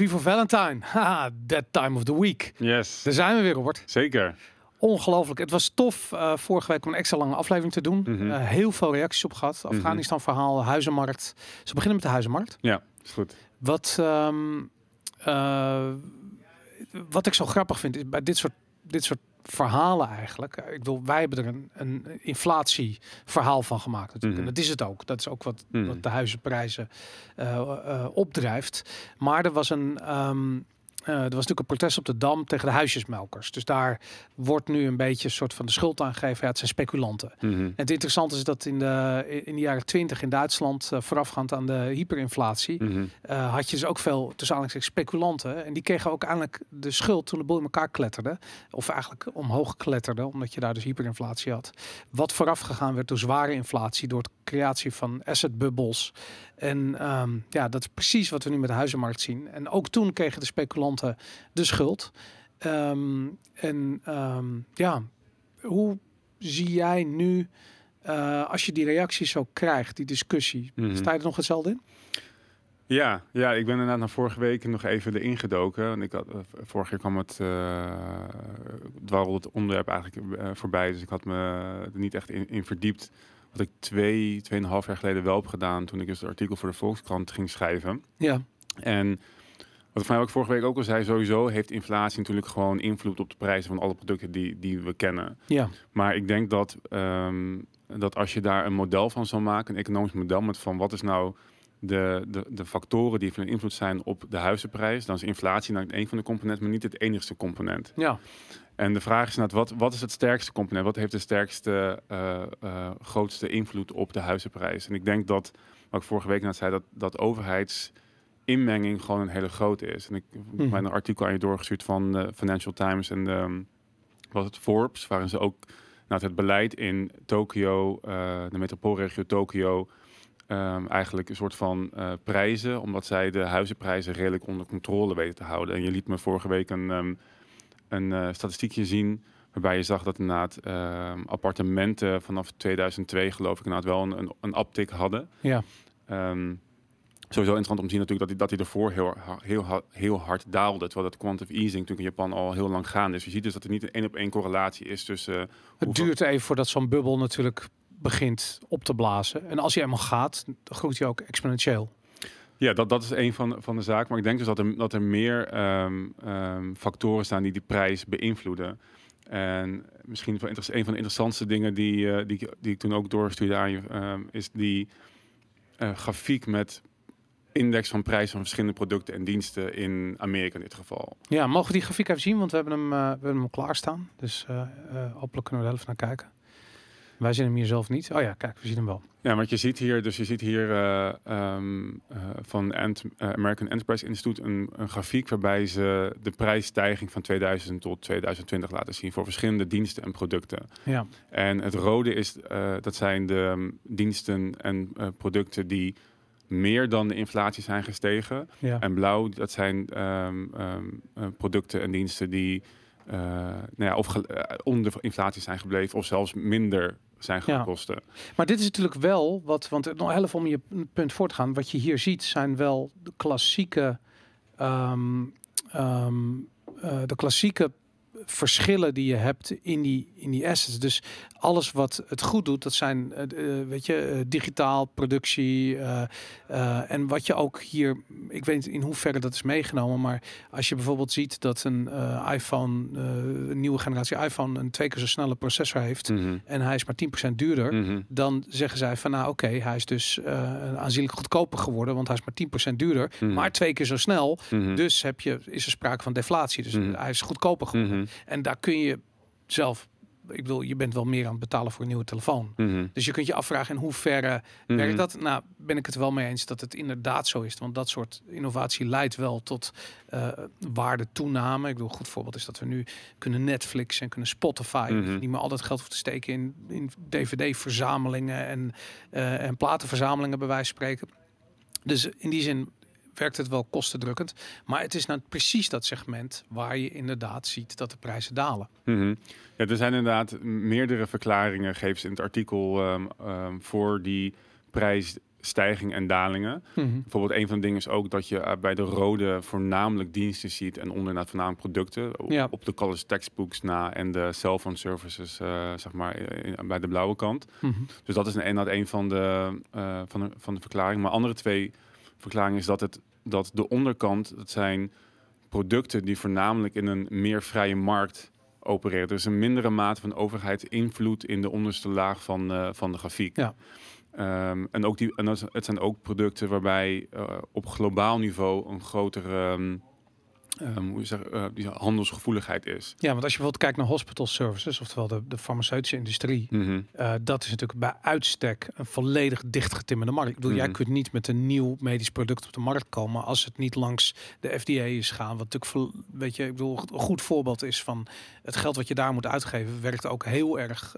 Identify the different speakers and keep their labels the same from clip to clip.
Speaker 1: Vivo Valentine. Haha, that time of the week.
Speaker 2: Yes.
Speaker 1: Daar zijn we weer, Robert.
Speaker 2: Zeker.
Speaker 1: Ongelooflijk. Het was tof uh, vorige week om een extra lange aflevering te doen. Mm -hmm. uh, heel veel reacties op gehad.
Speaker 2: Mhm.
Speaker 1: Afghanistan verhaal, huizenmarkt. Ze beginnen met de huizenmarkt.
Speaker 2: Ja, is goed.
Speaker 1: Wat, um, uh, wat ik zo grappig vind is bij dit soort, dit soort verhalen eigenlijk. Ik bedoel, wij hebben er een, een inflatieverhaal van gemaakt natuurlijk.
Speaker 2: Mhm.
Speaker 1: En dat is het ook. Dat is ook wat,
Speaker 2: Mhm.
Speaker 1: wat de huizenprijzen uh, uh, opdrijft. Maar er was een... Um, uh, er was natuurlijk een protest op de Dam tegen de huisjesmelkers. Dus daar wordt nu een beetje een soort van de schuld aangegeven. Ja, het zijn speculanten.
Speaker 2: Mhm.
Speaker 1: En het interessante is dat in de, in de jaren 20 in Duitsland, uh, voorafgaand aan de hyperinflatie,
Speaker 2: Mhm.
Speaker 1: uh, had je dus ook veel tussen speculanten. En die kregen ook eigenlijk de schuld toen de boel in elkaar kletterde. Of eigenlijk omhoog kletterde, omdat je daar dus hyperinflatie had. Wat vooraf gegaan werd door zware inflatie, door de creatie van assetbubbels. En um, ja, dat is precies wat we nu met de huizenmarkt zien. En ook toen kregen de speculanten de schuld. Um, en um, ja, hoe zie jij nu, uh, als je die reacties zo krijgt, die discussie,
Speaker 2: Mhm.
Speaker 1: sta je er nog hetzelfde in?
Speaker 2: Ja, ja, ik ben inderdaad na vorige week nog even erin gedoken. Want ik had, uh, vorig jaar kwam het, uh, dwarrelde het onderwerp eigenlijk uh, voorbij. Dus ik had me er niet echt in, in verdiept. Wat ik twee, tweeënhalf jaar geleden wel heb gedaan. Toen ik dus het artikel voor de Volkskrant ging schrijven.
Speaker 1: Ja.
Speaker 2: En wat ik mij ook vorige week ook al zei, sowieso heeft inflatie natuurlijk gewoon invloed op de prijzen van alle producten die, die we kennen.
Speaker 1: Ja.
Speaker 2: Maar ik denk dat, um, dat als je daar een model van zou maken, een economisch model met van wat is nou de, de, de factoren die van invloed zijn op de huizenprijs, dan is inflatie nou een van de componenten, maar niet het enigste component.
Speaker 1: Ja.
Speaker 2: En de vraag is net, wat, wat is het sterkste component? Wat heeft de sterkste, uh, uh, grootste invloed op de huizenprijs? En ik denk dat, wat ik vorige week net zei, dat, dat overheidsinmenging gewoon een hele grote is. En ik heb
Speaker 1: Mhm.
Speaker 2: een artikel aan je doorgestuurd van uh, Financial Times en was het Forbes, waarin ze ook nou, het beleid in Tokio, uh, de metropoolregio Tokio, um, eigenlijk een soort van uh, prijzen, omdat zij de huizenprijzen redelijk onder controle weten te houden. En je liet me vorige week een, um, een uh, statistiekje zien waarbij je zag dat inderdaad uh, appartementen vanaf 2002 geloof ik inderdaad wel een, een, een uptick hadden.
Speaker 1: Ja.
Speaker 2: Um, sowieso interessant om te zien natuurlijk dat hij, dat hij ervoor heel, heel, heel hard daalde. Terwijl dat quantitative easing natuurlijk in Japan al heel lang gaande is. Je ziet dus dat er niet een één op één correlatie is tussen... Uh,
Speaker 1: het duurt even voordat zo'n bubbel natuurlijk begint op te blazen. En als je eenmaal gaat, groeit hij ook exponentieel.
Speaker 2: Ja, dat, dat is een van, van de zaken. Maar ik denk dus dat er, dat er meer um, um, factoren staan die die prijs beïnvloeden. En misschien een van de interessantste dingen die, uh, die, die ik toen ook doorstuurde aan je, um, is die uh, grafiek met index van prijs van verschillende producten en diensten in Amerika in dit geval.
Speaker 1: Ja, mogen we die grafiek even zien? Want we hebben hem, uh, we hebben hem klaarstaan. Dus hopelijk kunnen we er even naar kijken. Wij zien hem hier zelf niet. Oh ja, kijk, we zien hem wel.
Speaker 2: Ja, want je ziet hier, dus je ziet hier uh, um, uh, van Ant, uh, American Enterprise Institute een, een, grafiek waarbij ze de prijsstijging van 2000 tot 2020 laten zien voor verschillende diensten en producten.
Speaker 1: Ja.
Speaker 2: En het rode is, dat zijn de um, diensten en producten die meer dan de inflatie zijn gestegen.
Speaker 1: Ja.
Speaker 2: En blauw, dat zijn um, producten en diensten die nou ja, of onder de inflatie zijn gebleven of zelfs minder zijn gaan
Speaker 1: Ja.
Speaker 2: kosten.
Speaker 1: Maar dit is natuurlijk wel wat, want nog even om je punt voor te gaan. Wat je hier ziet zijn wel de klassieke, um, um, uh, de klassieke verschillen die je hebt in die, in die assets. Dus alles wat het goed doet, dat zijn, uh, weet je, uh, digitaal, productie. En wat je ook hier, ik weet niet in hoeverre dat is meegenomen, maar als je bijvoorbeeld ziet dat een iPhone, een nieuwe generatie iPhone, een twee keer zo snelle processor heeft
Speaker 2: Mm -hmm.
Speaker 1: en hij is maar 10% duurder,
Speaker 2: Mm -hmm.
Speaker 1: dan zeggen zij van nou oké, okay, hij is dus aanzienlijk goedkoper geworden, want hij is maar 10% duurder,
Speaker 2: Mm -hmm.
Speaker 1: maar twee keer zo snel.
Speaker 2: Mhm.
Speaker 1: Dus heb je, is er sprake van deflatie. Dus
Speaker 2: Mhm.
Speaker 1: hij is goedkoper geworden.
Speaker 2: Mhm.
Speaker 1: En daar kun je zelf, ik bedoel, je bent wel meer aan het betalen voor een nieuwe telefoon.
Speaker 2: Mhm.
Speaker 1: Dus je kunt je afvragen in hoeverre
Speaker 2: Mhm.
Speaker 1: werkt dat? Nou, ben ik het wel mee eens dat het inderdaad zo is. Want dat soort innovatie leidt wel tot uh, waardetoename. Ik bedoel, een goed voorbeeld is dat we nu kunnen Netflix en kunnen Spotify.
Speaker 2: Mhm.
Speaker 1: Niet meer al dat geld hoeft te steken in, in DVD-verzamelingen en, uh, en platenverzamelingen bij wijze van spreken. Dus in die zin werkt het wel kostendrukkend. Maar het is nou precies dat segment waar je inderdaad ziet dat de prijzen dalen.
Speaker 2: Mhm. Ja, er zijn inderdaad meerdere verklaringen, geeft in het artikel, um, um, voor die stijgingen en dalingen.
Speaker 1: Mhm.
Speaker 2: Bijvoorbeeld een van de dingen is ook dat je eh, bij de rode voornamelijk diensten ziet en onderaan voornamelijk producten.
Speaker 1: Ja.
Speaker 2: Op de college textbooks na en de cell phone services, eh, zeg maar, bij de blauwe kant.
Speaker 1: Mhm.
Speaker 2: Dus dat is een, een van de, eh, van, de, van de verklaringen. Maar andere twee verklaringen is dat, het, dat de onderkant, dat zijn producten die voornamelijk in een meer vrije markt opereren. Dus een mindere mate van overheid invloed in de onderste laag van, eh, van de grafiek.
Speaker 1: Ja.
Speaker 2: Ehm, en ook die, en dat, is- het zijn ook producten waarbij eh, op globaal niveau een grotere ehm, ehm, hoe je zeg, eh, die handelsgevoeligheid is.
Speaker 1: Ja, want als je bijvoorbeeld kijkt naar hospital services, oftewel de, de farmaceutische industrie,
Speaker 2: Mhm.
Speaker 1: eh, dat is natuurlijk bij uitstek een volledig dichtgetimmerde markt. Ik bedoel, jij
Speaker 2: Mhm.
Speaker 1: kunt niet met een nieuw medisch product op de markt komen als het niet langs de FDA is gaan. Wat natuurlijk, weet je, ik bedoel, een goed voorbeeld is van het geld wat je daar moet uitgeven, werkt ook heel erg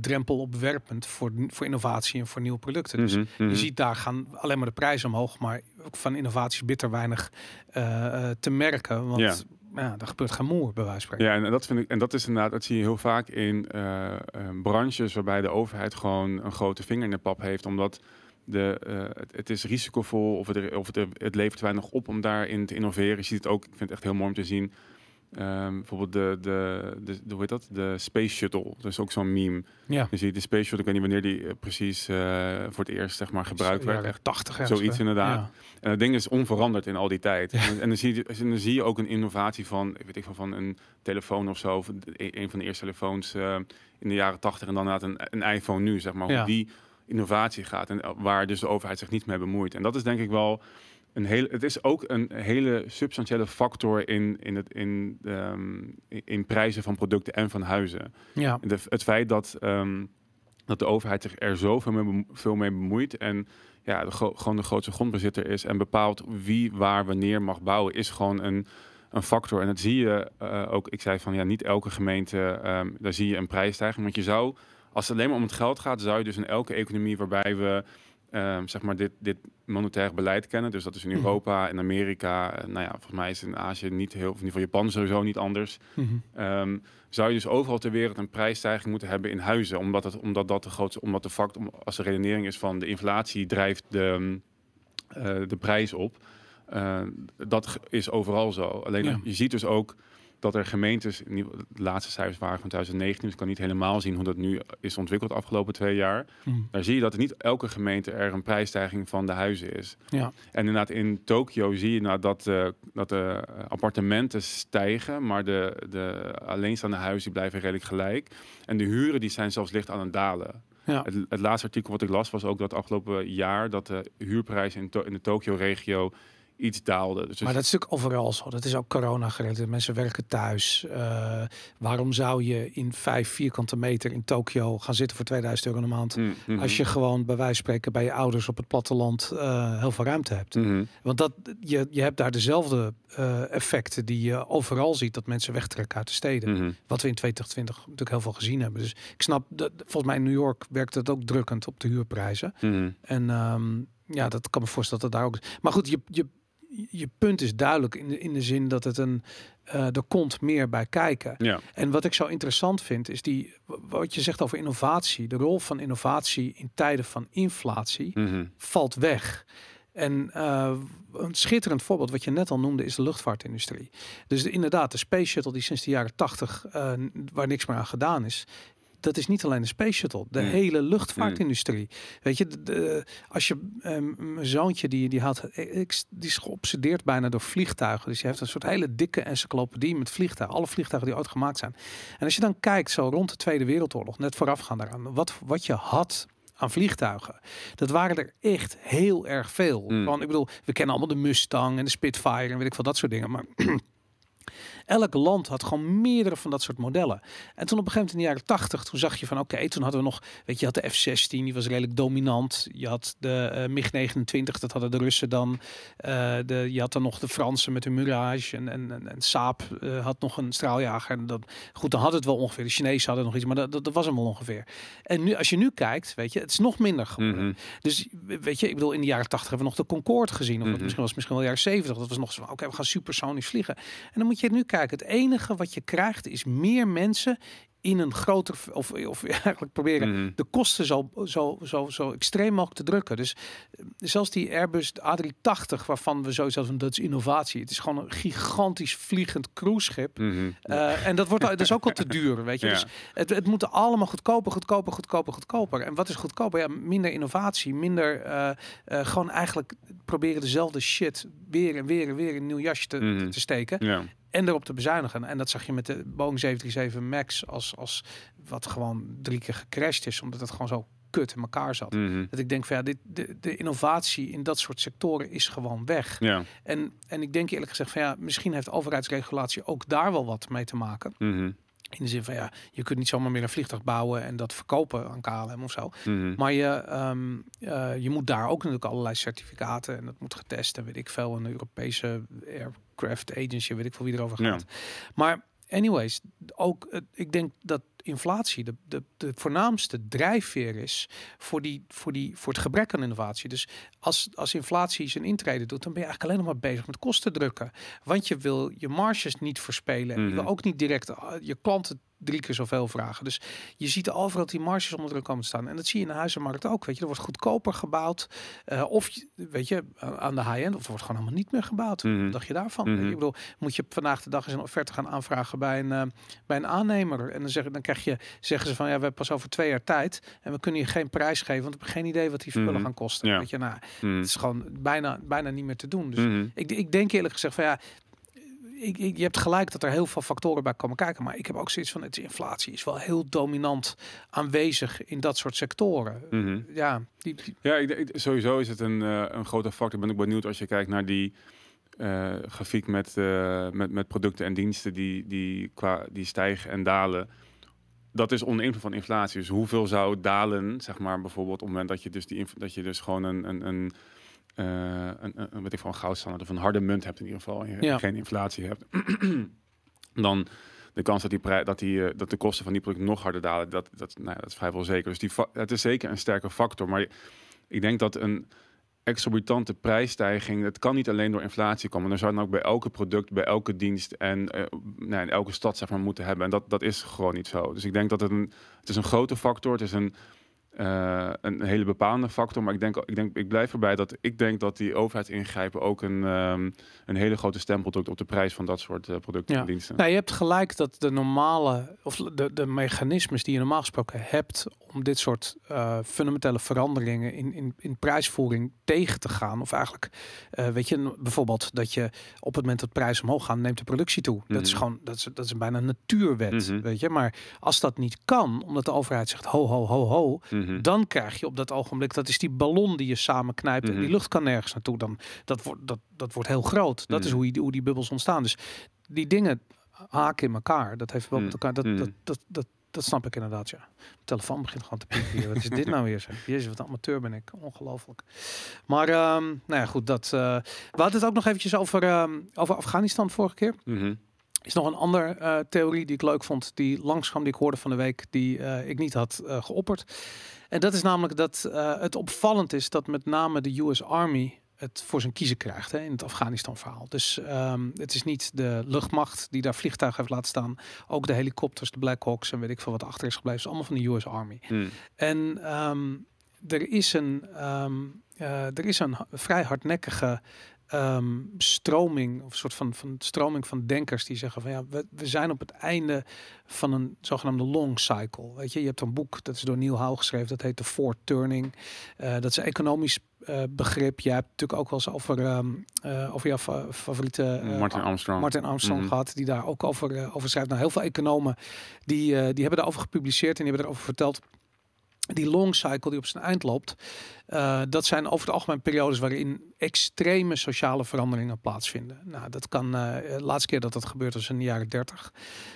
Speaker 1: drempelopwerpend voor, voor innovatie en voor nieuwe producten. Dus
Speaker 2: mhm.
Speaker 1: je ziet daar gaan alleen maar de prijzen omhoog, maar ook van innovaties bitter weinig eh, eh, te merken. Want
Speaker 2: Ja.
Speaker 1: ja. er gebeurt geen moer bij wijze van spreken.
Speaker 2: Ja, en dat vind ik, en dat is inderdaad, dat zie je heel vaak in eh, branches waarbij de overheid gewoon een grote vinger in de pap heeft, omdat de, het, het is risicovol of, het, of het, het levert weinig op om daarin te innoveren. Je ziet het ook, ik vind het echt heel mooi om te zien. Ehm, bijvoorbeeld de, de, de, de, hoe heet dat? De Space Shuttle. Dat is ook zo'n meme.
Speaker 1: Ja.
Speaker 2: Je ziet de Space Shuttle, ik weet niet wanneer die eh, precies eh, voor het eerst zeg maar, gebruikt werd. Echt
Speaker 1: 80
Speaker 2: Zoiets inderdaad.
Speaker 1: Ja.
Speaker 2: en het ding is onveranderd in al die tijd.
Speaker 1: Ja.
Speaker 2: En, en dan, zie je, en dan zie je ook een innovatie van, weet ik veel, van een telefoon of zo. Of een, van de eerste telefoons eh, in de jaren tachtig. En dan een, een iPhone nu, zeg maar. Hoe die innovatie gaat. En waar dus de overheid zich niet mee bemoeit. En dat is denk ik wel een hele... Het is ook een hele substantiële factor in, in, het, in, ehm, in- prijzen van producten en van huizen.
Speaker 1: ja.
Speaker 2: De, het feit dat, ehm, dat de overheid zich er zoveel mee, veel mee bemoeit en ja, de, gewoon de grootste grondbezitter is en bepaalt wie waar wanneer mag bouwen, is gewoon een, een factor. En dat zie je eh, ook. Ik zei van ja, niet elke gemeente, ehm, daar zie je een prijsstijging. Want je zou, als het alleen maar om het geld gaat, zou je dus in elke economie waarbij we ehm, zeg maar dit, dit monetair beleid kennen. Dus dat is in
Speaker 1: Mhm.
Speaker 2: Europa en Amerika. eh, nou ja, volgens mij is in Azië niet heel, of in ieder geval Japan sowieso niet anders.
Speaker 1: Mhm.
Speaker 2: Ehm, zou je dus overal ter wereld een prijsstijging moeten hebben in huizen, omdat, het, omdat dat de grootste, omdat de fact, om- als de redenering is van de inflatie drijft de, eh, de prijs op. Eh, dat is overal zo. Alleen
Speaker 1: Ja.
Speaker 2: je ziet dus ook dat er gemeentes, de laatste cijfers waren van 2019, dus ik kan niet helemaal zien hoe dat nu is ontwikkeld de afgelopen twee jaar.
Speaker 1: Mhm.
Speaker 2: Daar zie je dat niet elke gemeente er een prijsstijging van de huizen is.
Speaker 1: Ja.
Speaker 2: En inderdaad, in Tokio zie je nou dat, eh, dat de appartementen stijgen, maar de, de alleenstaande huizen die blijven redelijk gelijk. En de huren die zijn zelfs licht aan het dalen.
Speaker 1: Ja.
Speaker 2: Het, het laatste artikel wat ik las was ook dat afgelopen jaar dat de huurprijzen in, To- in de Tokio-regio iets daalden. Dus
Speaker 1: Maar dat is natuurlijk overal zo. Dat is ook corona gerelateerd. Mensen werken thuis. Eh, waarom zou je in vijf vierkante meter in Tokio gaan zitten voor 2000 euro een maand?
Speaker 2: Mm, mhm.
Speaker 1: Als je gewoon bij wijze van spreken bij je ouders op het platteland eh, heel veel ruimte hebt.
Speaker 2: Mhm.
Speaker 1: Want dat, je, je hebt daar dezelfde eh, effecten die je overal ziet dat mensen wegtrekken uit de steden.
Speaker 2: Mhm.
Speaker 1: Wat we in 2020 natuurlijk heel veel gezien hebben. Dus ik snap, dat, volgens mij in New York werkt het ook drukkend op de huurprijzen. En ehm, ja, dat kan me voorstellen dat het daar ook is. Maar goed, je, je, je punt is duidelijk in de, in de zin dat het een, eh er komt meer bij kijken.
Speaker 2: Ja.
Speaker 1: En wat ik zo interessant vind, is die, wat je zegt over innovatie. De rol van innovatie in tijden van inflatie
Speaker 2: Mhm.
Speaker 1: valt weg. En eh, een schitterend voorbeeld, wat je net al noemde, is de luchtvaartindustrie. Dus de, inderdaad, de Space Shuttle die sinds de jaren tachtig, eh, waar niks meer aan gedaan is. Dat is niet alleen de Space Shuttle, de
Speaker 2: Mm.
Speaker 1: hele luchtvaartindustrie. Weet je, de, als je ehm, mijn zoontje die, die had, ik, die is geobsedeerd bijna door vliegtuigen. Dus je heeft een soort hele dikke encyclopedie met vliegtuigen, alle vliegtuigen die ooit gemaakt zijn. En als je dan kijkt, zo rond de Tweede Wereldoorlog, net voorafgaand daaraan, wat, wat je had aan vliegtuigen. Dat waren er echt heel erg veel.
Speaker 2: Mm.
Speaker 1: Want ik bedoel, we kennen allemaal de Mustang en de Spitfire en weet ik veel dat soort dingen. Maar elk land had gewoon meerdere van dat soort modellen. En toen op een gegeven moment in de jaren 80, toen zag je van oké, toen hadden we nog, weet je, je had de F-16, die was redelijk dominant. Je had de eh, MiG-29, dat hadden de Russen dan. Eh, de, je had dan nog de Fransen met hun Mirage en, en, en, en Saab eh, had nog een straaljager. En dat, goed, dan had het wel ongeveer. De Chinezen hadden nog iets, maar dat, dat, dat was hem wel ongeveer. En nu, als je nu kijkt, weet je, het is nog minder geworden.
Speaker 2: Mhm.
Speaker 1: Dus weet je, ik bedoel, in de jaren 80 hebben we nog de Concorde gezien. Of
Speaker 2: Mhm.
Speaker 1: misschien was het misschien wel de jaren 70. Dat was nog zo oké, we gaan supersonisch vliegen. En dan moet je nu kijken. Het enige wat je krijgt is meer mensen in een groter, of, of eigenlijk proberen
Speaker 2: Mhm.
Speaker 1: de kosten zo, zo, zo, zo extreem mogelijk te drukken. Dus eh, zelfs die Airbus A380, waarvan we sowieso van dat is innovatie. Het is gewoon een gigantisch vliegend cruiseschip. Eh, en dat wordt al- dat is ook al te duur, weet je.
Speaker 2: Ja.
Speaker 1: Dus het, het moet allemaal goedkoper, goedkoper, goedkoper, goedkoper. En wat is goedkoper? Ja, minder innovatie, minder eh, gewoon eigenlijk proberen dezelfde shit weer en weer en weer in een nieuw jasje te,
Speaker 2: Mhm.
Speaker 1: te, te steken
Speaker 2: Ja.
Speaker 1: En erop te bezuinigen. En dat zag je met de Boeing 737 Max als, als wat gewoon drie keer gecrashed is, omdat het gewoon zo kut in elkaar zat.
Speaker 2: Mhm.
Speaker 1: Dat ik denk van ja, dit, de, de innovatie in dat soort sectoren is gewoon weg.
Speaker 2: Ja.
Speaker 1: En, en ik denk eerlijk gezegd van ja, misschien heeft overheidsregulatie ook daar wel wat mee te maken.
Speaker 2: Mhm.
Speaker 1: In de zin van ja, je kunt niet zomaar meer een vliegtuig bouwen en dat verkopen aan KLM of zo.
Speaker 2: Mhm.
Speaker 1: Maar je, ehm, eh, je moet daar ook natuurlijk allerlei certificaten en dat moet getest en weet ik veel. Een Europese Aircraft Agency, weet ik veel wie erover
Speaker 2: Ja.
Speaker 1: gaat. Maar anyways, ook ik denk dat inflatie de, de, de voornaamste drijfveer is voor, die, voor, die, voor het gebrek aan innovatie. Dus als, als inflatie zijn intrede doet, dan ben je eigenlijk alleen nog maar bezig met kosten drukken. Want je wil je marges niet verspelen. En je wil
Speaker 2: Mhm.
Speaker 1: ook niet direct eh, je klanten drie keer zoveel vragen. Dus je ziet overal die marges onder druk komen te staan. En dat zie je in de huizenmarkt ook. Weet je, er wordt goedkoper gebouwd. Eh, of weet je, aan de high-end, of er wordt gewoon helemaal niet meer gebouwd. Wat dacht je daarvan?
Speaker 2: Mhm.
Speaker 1: Ik bedoel, moet je vandaag de dag eens een offerte gaan aanvragen bij een, eh, bij een aannemer. En dan, zeggen, dan krijg je, zeggen ze van ja, we hebben pas over twee jaar tijd. En we kunnen je geen prijs geven, want we hebben geen idee wat die spullen
Speaker 2: Mhm.
Speaker 1: gaan kosten.
Speaker 2: Ja.
Speaker 1: Weet je, nou,
Speaker 2: Mhm.
Speaker 1: het is gewoon bijna, bijna niet meer te doen. Dus ik, ik denk eerlijk gezegd van ja, ik, ik, je hebt gelijk dat er heel veel factoren bij komen kijken. Maar ik heb ook zoiets van, het is inflatie is wel heel dominant aanwezig in dat soort sectoren.
Speaker 2: Mhm.
Speaker 1: Ja, die, die-
Speaker 2: Ja, ik, ik- sowieso is het een, eh, een grote factor. Ik ben ook benieuwd als je kijkt naar die eh, grafiek met, eh, met, met producten en diensten die, die, qua, die stijgen en dalen. Dat is onder invloed van inflatie. Dus hoeveel zou dalen, zeg maar, bijvoorbeeld op het moment dat je dus, die, dat je dus gewoon een, een, een, een, een, een, weet ik een goudstandaard of een harde munt hebt in ieder geval. En je
Speaker 1: Ja.
Speaker 2: geen inflatie hebt. dan de kans dat, die prij- dat, die, eh, dat de kosten van die producten nog harder dalen, dat, dat, nou ja, dat is vrijwel zeker. Dus die het is zeker een sterke factor. Maar ik denk dat een exorbitante prijsstijging, het kan niet alleen door inflatie komen. Dan zou het ook bij elke product, bij elke dienst en eh, nou, in elke stad zeg maar, moeten hebben. En dat, dat is gewoon niet zo. Dus ik denk dat het een, het is een grote factor. Het is een, eh, een hele bepalende factor. Maar ik denk, ik denk, ik blijf erbij dat ik denk dat die overheidsingrijpen ook een, ehm, een hele grote stempel drukt op de prijs van dat soort eh, producten
Speaker 1: Ja.
Speaker 2: en diensten.
Speaker 1: Nou, je hebt gelijk dat de normale, of de, de mechanismes die je normaal gesproken hebt om dit soort eh, fundamentele veranderingen in, in, in prijsvoering tegen te gaan. Of eigenlijk, weet je, bijvoorbeeld dat je op het moment dat prijzen omhoog gaan, neemt de productie toe. Dat is
Speaker 2: Mhm.
Speaker 1: gewoon, dat is, dat is bijna een natuurwet,
Speaker 2: Mhm.
Speaker 1: weet je. Maar als dat niet kan, omdat de overheid zegt ho, ho, ho, ho,
Speaker 2: Mhm.
Speaker 1: dan krijg je op dat ogenblik, dat is die ballon die je samenknijpt en die
Speaker 2: Mhm.
Speaker 1: lucht kan nergens naartoe. Dan, dat, wordt, dat, dat wordt heel groot. Dat is
Speaker 2: Mhm.
Speaker 1: hoe, je, hoe die bubbels ontstaan. Dus die dingen haken in elkaar. Dat heeft wel met elkaar. Dat, dat, dat, dat, dat snap ik inderdaad, ja. Mijn telefoon begint gewoon te piepen. Wat is dit nou weer? Zeg? Jezus, wat amateur ben ik. Ongelooflijk. Maar, ehm, nou ja, goed. Dat, eh, we hadden het ook nog eventjes over, ehm, over Afghanistan vorige keer is nog een andere eh, theorie die ik leuk vond, die langskwam, die ik hoorde van de week, die eh, ik niet had geopperd. En dat is namelijk dat eh, het opvallend is dat met name de US Army het voor zijn kiezen krijgt hè, in het Afghanistan-verhaal. Dus ehm, het is niet de luchtmacht die daar vliegtuigen heeft laten staan. Ook de helikopters, de Black Hawks en weet ik veel wat achter is gebleven. is allemaal van de US Army.
Speaker 2: Mhm.
Speaker 1: En ehm, er is een, ehm, eh, er is een vrij hardnekkige ehm, stroming, of soort van, van stroming van denkers die zeggen van ja, we, we zijn op het einde van een zogenaamde long cycle. Weet je, je hebt een boek, dat is door Neil Howe geschreven, dat heet The Fourth Turning. Eh, dat is een economisch eh, begrip. Je hebt natuurlijk ook wel eens over, eh, over jouw fa- favoriete
Speaker 2: Martin Armstrong.
Speaker 1: Martin Armstrong
Speaker 2: Mhm.
Speaker 1: gehad, die daar ook over, over schrijft. Nou, heel veel economen die, die hebben daarover gepubliceerd en die hebben erover verteld. Die long cycle die op zijn eind loopt, eh, dat zijn over het algemeen periodes waarin extreme sociale veranderingen plaatsvinden. Nou, dat kan, eh, de laatste keer dat dat gebeurd was in de jaren 30.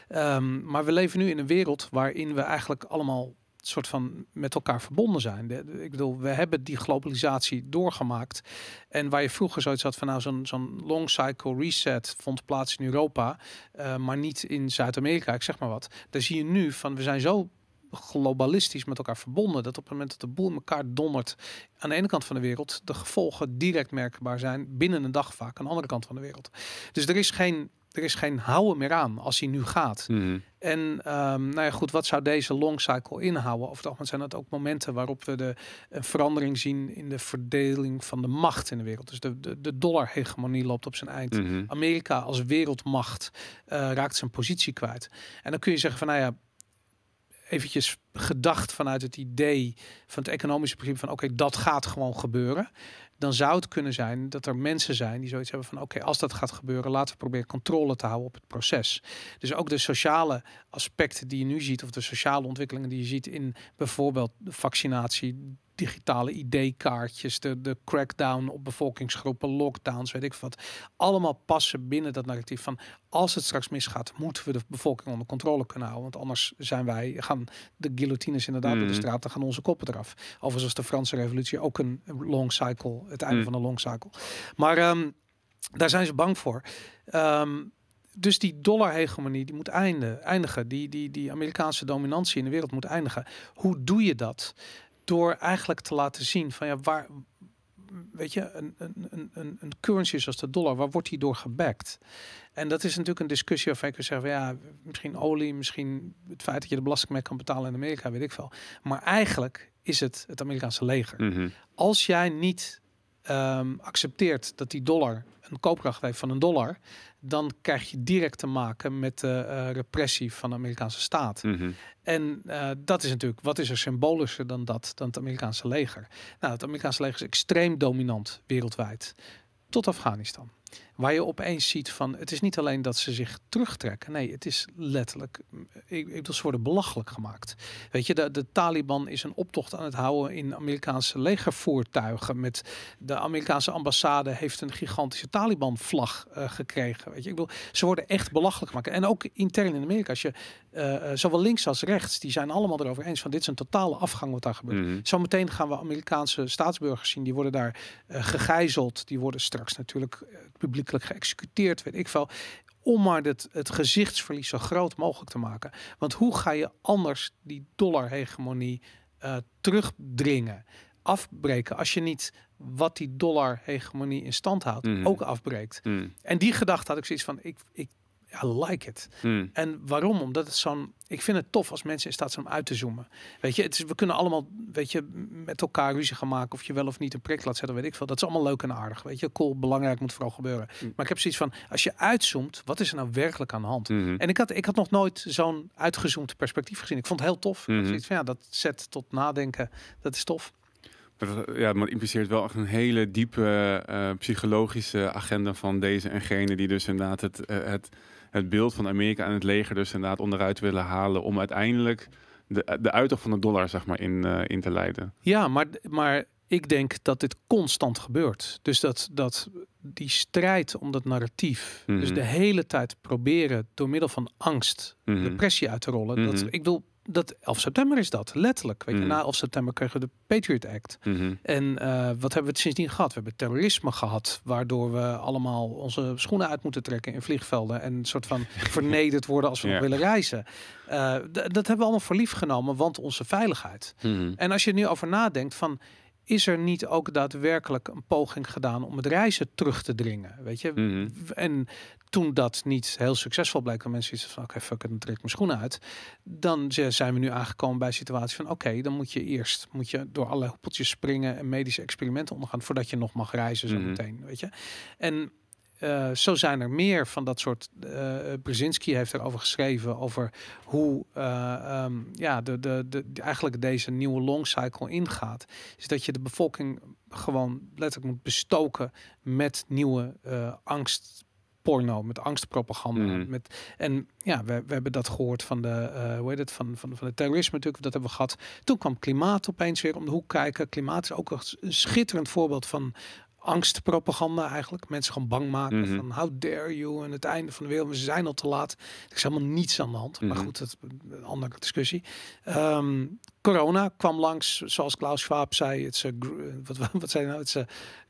Speaker 1: Ehm, maar we leven nu in een wereld waarin we eigenlijk allemaal soort van met elkaar verbonden zijn. Ik bedoel, we hebben die globalisatie doorgemaakt. En waar je vroeger zoiets had van nou zo'n zo'n long cycle reset vond plaats in Europa, eh, maar niet in Zuid-Amerika, ik zeg maar wat. Daar zie je nu van we zijn zo globalistisch met elkaar verbonden dat op het moment dat de boel in elkaar dondert aan de ene kant van de wereld de gevolgen direct merkbaar zijn binnen een dag vaak aan de andere kant van de wereld. Dus er is geen er is geen houden meer aan als hij nu gaat.
Speaker 2: Mhm.
Speaker 1: En ehm, nou ja, goed, wat zou deze long cycle inhouden? Het algemeen zijn dat ook momenten waarop we de een verandering zien in de verdeling van de macht in de wereld. Dus de, de, de dollar-hegemonie loopt op zijn eind.
Speaker 2: Mhm.
Speaker 1: Amerika als wereldmacht eh, raakt zijn positie kwijt. En dan kun je zeggen van, nou ja, eventjes gedacht vanuit het idee van het economische principe van, oké, dat gaat gewoon gebeuren. Dan zou het kunnen zijn dat er mensen zijn die zoiets hebben van, oké, als dat gaat gebeuren, laten we proberen controle te houden op het proces. Dus ook de sociale aspecten die je nu ziet, of de sociale ontwikkelingen die je ziet in bijvoorbeeld vaccinatie, digitale ID-kaartjes, de, de crackdown op bevolkingsgroepen, lockdowns, weet ik wat. Allemaal passen binnen dat narratief van als het straks misgaat, moeten we de bevolking onder controle kunnen houden. Want anders zijn wij, gaan de guillotines inderdaad op de
Speaker 2: Mhm.
Speaker 1: straat, dan gaan onze koppen eraf. Overigens was de Franse revolutie ook een long cycle, het einde
Speaker 2: Mhm.
Speaker 1: van een long cycle. Maar ehm, daar zijn ze bang voor. Ehm, dus die dollar-hegemonie die moet eindigen. eindigen. Die, die, die Amerikaanse dominantie in de wereld moet eindigen. Hoe doe je dat? Door eigenlijk te laten zien van ja, waar, weet je, een, een, een- een, een currency zoals de dollar, waar wordt die door gebackt? En dat is natuurlijk een discussie waarvan ik kan zeggen, ja, misschien olie, misschien het feit dat je de belasting mee kan betalen in Amerika, weet ik veel. Maar eigenlijk is het het Amerikaanse leger
Speaker 2: Mhm.
Speaker 1: als jij niet ehm, accepteert dat die dollar een koopkracht heeft van een dollar, dan krijg je direct te maken met de eh, repressie van de Amerikaanse staat.
Speaker 2: Mhm.
Speaker 1: En eh, dat is natuurlijk, wat is er symbolischer dan dat, dan het Amerikaanse leger? Nou, het Amerikaanse leger is extreem dominant wereldwijd, tot Afghanistan. Waar je opeens ziet van, het is niet alleen dat ze zich terugtrekken. Nee, het is letterlijk, ik, ik bedoel, ze worden belachelijk gemaakt. Weet je, de, de Taliban is een optocht aan het houden in Amerikaanse legervoertuigen. Met de Amerikaanse ambassade heeft een gigantische Taliban-vlag eh, gekregen. Weet je, ik bedoel, ze worden echt belachelijk gemaakt. En ook intern in Amerika, als je eh, eh, zowel links als rechts, die zijn allemaal erover eens van dit is een totale afgang wat daar gebeurt.
Speaker 2: Mhm.
Speaker 1: Zometeen gaan we Amerikaanse staatsburgers zien. Die worden daar gegijzeld. Die worden straks natuurlijk eh, publiekelijk geëxecuteerd, weet ik veel. Om maar het, het gezichtsverlies zo groot mogelijk te maken. Want hoe ga je anders die dollarhegemonie eh terugdringen? Afbreken als je niet wat die dollarhegemonie in stand houdt,
Speaker 2: Mhm.
Speaker 1: ook afbreekt.
Speaker 2: Mhm.
Speaker 1: En die gedachte had ik zoiets van, ik, ik I like it.
Speaker 2: Mhm.
Speaker 1: En waarom? Omdat het zo'n. Ik vind het tof als mensen in staat zijn om uit te zoomen. Weet je, het is, we kunnen allemaal, weet je, met elkaar ruzie gaan maken of je wel of niet een prik laat zetten, weet ik veel. Dat is allemaal leuk en aardig. Weet je, cool, belangrijk moet vooral gebeuren.
Speaker 2: Mm.
Speaker 1: Maar ik heb zoiets van, als je uitzoomt, wat is er nou werkelijk aan de hand?
Speaker 2: Mhm.
Speaker 1: En ik had, ik had nog nooit zo'n uitgezoomd perspectief gezien. Ik vond het heel tof. Zoiets van, ja, dat zet tot nadenken. Dat is tof.
Speaker 2: Ja, maar het impliceert wel echt een hele diepe eh, psychologische agenda van deze en gene die dus inderdaad het, eh, het, het beeld van Amerika en het leger dus inderdaad onderuit willen halen om uiteindelijk de, de uittocht van de dollar zeg maar in, eh, in te leiden.
Speaker 1: Ja, maar, maar ik denk dat dit constant gebeurt. Dus dat, dat die strijd om dat narratief, dus
Speaker 2: Mhm.
Speaker 1: de hele tijd proberen door middel van angst
Speaker 2: Mhm.
Speaker 1: depressie uit te rollen. Dat,
Speaker 2: Mhm.
Speaker 1: ik bedoel, dat 11 september is dat, letterlijk. Weet je,
Speaker 2: Mhm.
Speaker 1: na 11 september kregen we de Patriot Act.
Speaker 2: Mhm.
Speaker 1: En eh, wat hebben we het sindsdien gehad? We hebben terrorisme gehad, waardoor we allemaal onze schoenen uit moeten trekken in vliegvelden en een soort van vernederd worden als we nog willen reizen. Eh, dat hebben we allemaal voor lief genomen, want onze veiligheid.
Speaker 2: Mhm.
Speaker 1: En als je er nu over nadenkt van is er niet ook daadwerkelijk een poging gedaan om het reizen terug te dringen, weet je?
Speaker 2: Mhm.
Speaker 1: En toen dat niet heel succesvol bleek, en mensen iets van oké, fuck it, dan trek ik mijn schoenen uit. Dan zijn we nu aangekomen bij een situatie van oké, dan moet je eerst moet je door allerlei hoepeltjes springen en medische experimenten ondergaan voordat je nog mag reizen zo
Speaker 2: Mhm.
Speaker 1: meteen, weet je? En eh, zo zijn er meer van dat soort. eh Brzezinski heeft erover geschreven over hoe eh, ehm, ja, de, de, de, eigenlijk deze nieuwe long cycle ingaat. Is dat je de bevolking gewoon letterlijk moet bestoken met nieuwe angst. Porno, met angstpropaganda.
Speaker 2: Mhm.
Speaker 1: Met, en ja, we, we hebben dat gehoord van de, hoe heet het, van, van, van het terrorisme natuurlijk, dat hebben we gehad. Toen kwam klimaat opeens weer om de hoek kijken. Klimaat is ook een schitterend voorbeeld van angstpropaganda eigenlijk. Mensen gewoon bang maken
Speaker 2: Mhm.
Speaker 1: van how dare you en het einde van de wereld. We zijn al te laat. Er is helemaal niets aan de hand. Maar
Speaker 2: Mhm.
Speaker 1: goed, dat is een andere discussie. Ehm, corona kwam langs, zoals Klaus Schwab zei. It's a, wat, wat zei nou? It's a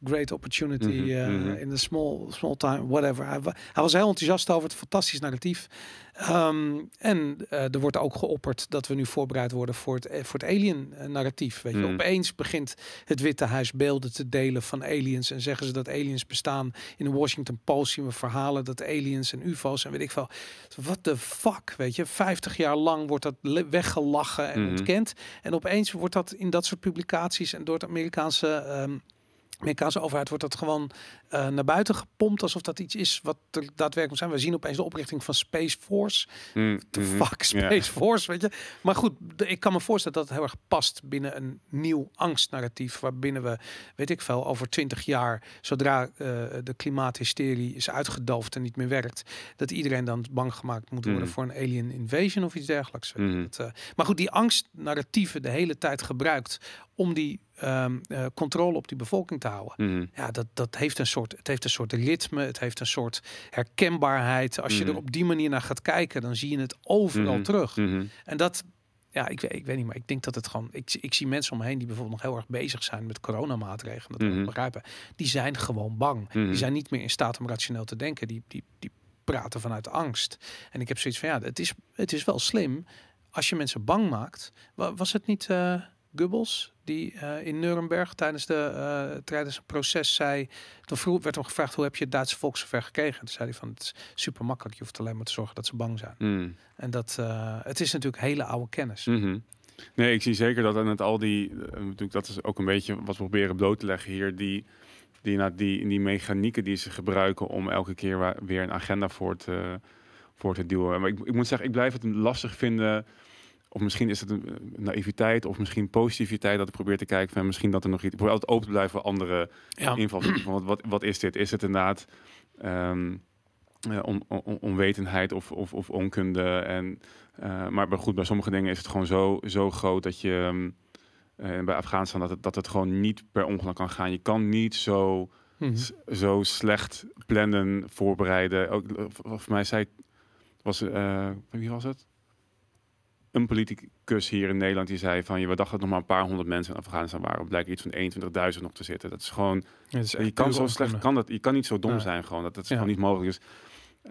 Speaker 1: great opportunity
Speaker 2: Mhm,
Speaker 1: uh,
Speaker 2: mhm.
Speaker 1: in the small, small time, whatever. Hij, hij was heel enthousiast over het fantastisch narratief. Ehm, en eh, er wordt ook geopperd dat we nu voorbereid worden voor het, eh, voor het alien-narratief. Weet je,
Speaker 2: Mhm.
Speaker 1: opeens begint het Witte Huis beelden te delen van aliens en zeggen ze dat aliens bestaan. In de Washington Post zien we verhalen dat aliens en UFO's en weet ik veel. Wat de fuck, weet je? 50 jaar lang wordt dat weggelachen en ontkend. En opeens wordt dat in dat soort publicaties en door het Amerikaanse, ehm, Amerikaanse overheid wordt dat gewoon eh, naar buiten gepompt alsof dat iets is wat er daadwerkelijk zijn. We zien opeens de oprichting van Space Force.
Speaker 2: Mm,
Speaker 1: The
Speaker 2: mhm.
Speaker 1: fuck. Space Force, weet je. Maar goed, de- ik kan me voorstellen dat het heel erg past binnen een nieuw angstnarratief. Waarbinnen we, weet ik veel, over twintig jaar, zodra eh, de klimaathysterie is uitgedoofd en niet meer werkt, dat iedereen dan bang gemaakt moet worden
Speaker 2: Mhm.
Speaker 1: voor een alien invasion of iets dergelijks.
Speaker 2: Mhm.
Speaker 1: Dat, eh, maar goed, die angstnarratieven de hele tijd gebruikt om die ehm, eh, controle op die bevolking te houden.
Speaker 2: Mhm.
Speaker 1: Ja, dat, dat heeft een soort, het heeft een soort ritme, het heeft een soort herkenbaarheid. Als je
Speaker 2: Mhm.
Speaker 1: er op die manier naar gaat kijken, dan zie je het overal
Speaker 2: Mhm.
Speaker 1: terug. En dat, ja, ik, weet- ik weet niet, maar ik denk dat het gewoon, ik, ik zie mensen om me heen die bijvoorbeeld nog heel erg bezig zijn met coronamaatregelen, dat
Speaker 2: Mhm.
Speaker 1: dat begrijpen. Die zijn gewoon bang. Die zijn niet meer in staat om rationeel te denken. Die, die, die praten vanuit angst. En ik heb zoiets van, ja, het is, het is wel slim als je mensen bang maakt. Wa- Was het niet eh Goebbels die eh, in Nuremberg tijdens, de, eh, tijdens een proces zei... Toen vroeg, werd hem gevraagd, hoe heb je het Duitse volk zover gekregen? Toen zei hij van, het is super makkelijk. Je hoeft alleen maar te zorgen dat ze bang zijn.
Speaker 2: Mhm.
Speaker 1: En dat, eh, het is natuurlijk hele oude kennis.
Speaker 2: Mhm. Nee, ik zie zeker dat en het al die, natuurlijk dat is ook een beetje wat we proberen bloot te leggen hier, die, die, nou, die, die mechanieken die ze gebruiken om elke keer weer een agenda voor te, voor te duwen. Maar ik, ik moet zeggen, ik blijf het lastig vinden, of misschien is het een eh, naïviteit, of misschien positiviteit, dat ik probeer te kijken van misschien dat er nog iets, ik probeer altijd open te blijven voor andere
Speaker 1: Ja,
Speaker 2: invalshoeken. Van wat, wat, wat is dit? Is het inderdaad eh, on, on- onwetendheid of, of, of onkunde? En, eh, maar goed, bij sommige dingen is het gewoon zo, zo groot dat je ehm, eh, bij Afghanistan dat het, dat het gewoon niet per ongeluk kan gaan. Je kan niet zo,
Speaker 1: Mhm.
Speaker 2: zo slecht plannen, voorbereiden. Ook, v- volgens mij zei was wie was het? Een politicus hier in Nederland die zei van, je we dachten dat nog maar een paar honderd mensen in Afghanistan waren. Blijkt iets van 21.000 nog te zitten. Dat is gewoon
Speaker 1: is
Speaker 2: je kan zo slecht, kan dat, je kan niet zo dom zijn gewoon. Dat, dat is
Speaker 1: Ja.
Speaker 2: gewoon niet mogelijk. Dus,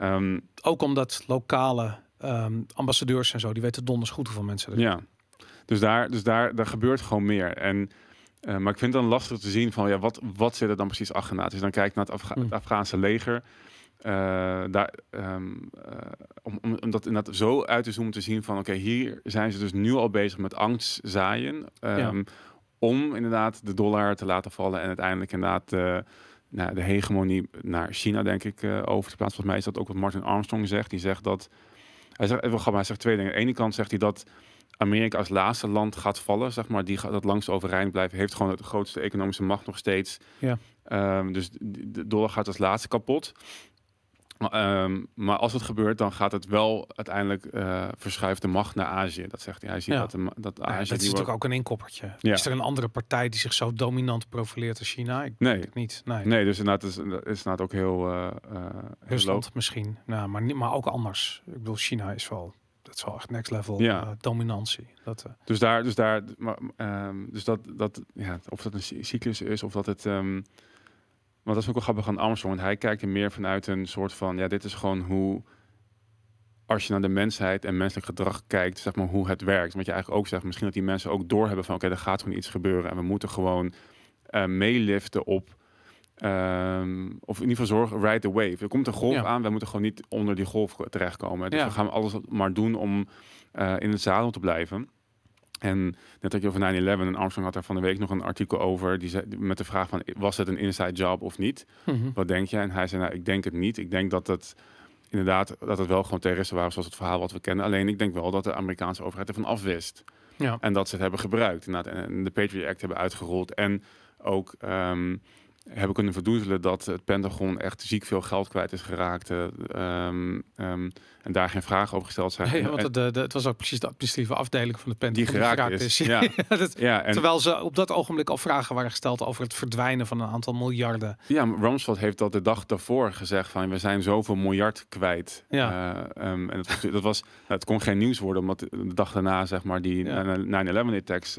Speaker 2: ehm,
Speaker 1: Ook omdat lokale ehm, ambassadeurs en zo, die weten donders goed hoeveel mensen er zijn.
Speaker 2: ja, dus daar, dus daar, daar gebeurt gewoon meer. En, eh, maar ik vind het dan lastig te zien van, ja, wat, wat zit er dan precies achterna? Dus dan kijk ik naar het, Afga-
Speaker 1: Mm.
Speaker 2: het Afghaanse leger. Eh, daar, eh, om, om, om dat inderdaad zo uit te zoomen te zien van, oké, hier zijn ze dus nu al bezig met angst zaaien. ehm, Om inderdaad de dollar te laten vallen en uiteindelijk inderdaad nou, de hegemonie naar China, denk ik, eh, over te plaatsen. Volgens mij is dat ook wat Martin Armstrong zegt. Die zegt dat. Hij zegt, hij zegt twee dingen. Aan de ene kant zegt hij dat Amerika als laatste land gaat vallen, zeg maar, die gaat dat langst overeind blijven, heeft gewoon de grootste economische macht nog steeds.
Speaker 1: Ja.
Speaker 2: Ehm, dus de dollar gaat als laatste kapot. Maar, ehm, maar als het gebeurt, dan gaat het wel uiteindelijk eh verschuift de macht naar Azië. Dat zegt hij. Hij ziet
Speaker 1: Ja.
Speaker 2: dat, de, dat
Speaker 1: Ja,
Speaker 2: Azië
Speaker 1: dat is natuurlijk
Speaker 2: wordt-
Speaker 1: ook een inkoppertje.
Speaker 2: Ja.
Speaker 1: Is er een andere partij die zich zo dominant profileert als China? Ik
Speaker 2: Nee.
Speaker 1: denk het niet. Nee.
Speaker 2: Nee, dus inderdaad is, is inderdaad ook heel. heel
Speaker 1: Rusland misschien. Nou, maar, niet, maar ook anders. Ik bedoel, China is wel, dat is wel echt next level
Speaker 2: Ja.
Speaker 1: dominantie. Dat,
Speaker 2: Dus daar, dus daar, maar, ehm, dus dat, dat, ja, of dat een cy- cyclus is of dat het. ehm want dat is ook wel grappig aan Armstrong, want hij kijkt er meer vanuit een soort van, ja, dit is gewoon hoe, als je naar de mensheid en menselijk gedrag kijkt, zeg maar hoe het werkt. Wat je eigenlijk ook zegt, misschien dat die mensen ook doorhebben van, oké, er gaat gewoon iets gebeuren en we moeten gewoon eh, meeliften op. ehm, of in ieder geval zorgen, ride the wave. Er komt een golf
Speaker 1: Ja.
Speaker 2: aan, wij moeten gewoon niet onder die golf terechtkomen. Dus
Speaker 1: Ja.
Speaker 2: we gaan alles maar doen om eh, in het zadel te blijven. En net had je over 9-11 en Armstrong had daar van de week nog een artikel over. Die zei, met de vraag van, was het een inside job of niet?
Speaker 1: mhm.
Speaker 2: Wat denk je? En hij zei, nou, ik denk het niet. Ik denk dat het inderdaad, dat het wel gewoon terroristen waren zoals het verhaal wat we kennen. Alleen ik denk wel dat de Amerikaanse overheid ervan afwist.
Speaker 1: Ja.
Speaker 2: En dat ze het hebben gebruikt. Inderdaad, en de Patriot Act hebben uitgerold. En ook ehm, hebben kunnen verdoezelen dat het Pentagon echt ziek veel geld kwijt is geraakt. eh, ehm, ehm, en daar geen vragen over gesteld zijn.
Speaker 1: Ja, want het, de, de- het was ook precies de administratieve afdeling van de
Speaker 2: die
Speaker 1: Pentagon
Speaker 2: geraakt, is. Ja,
Speaker 1: Dat-
Speaker 2: ja, en,
Speaker 1: terwijl ze op dat ogenblik al vragen waren gesteld over het verdwijnen van een aantal miljarden.
Speaker 2: ja, Rumsfeld heeft dat de dag daarvoor gezegd van we zijn zoveel miljard kwijt.
Speaker 1: Ja.
Speaker 2: Eh, ehm, en het, was- dat was, nou, het kon geen nieuws worden, omdat de dag daarna zeg maar die
Speaker 1: Ja.
Speaker 2: 9-11 attacks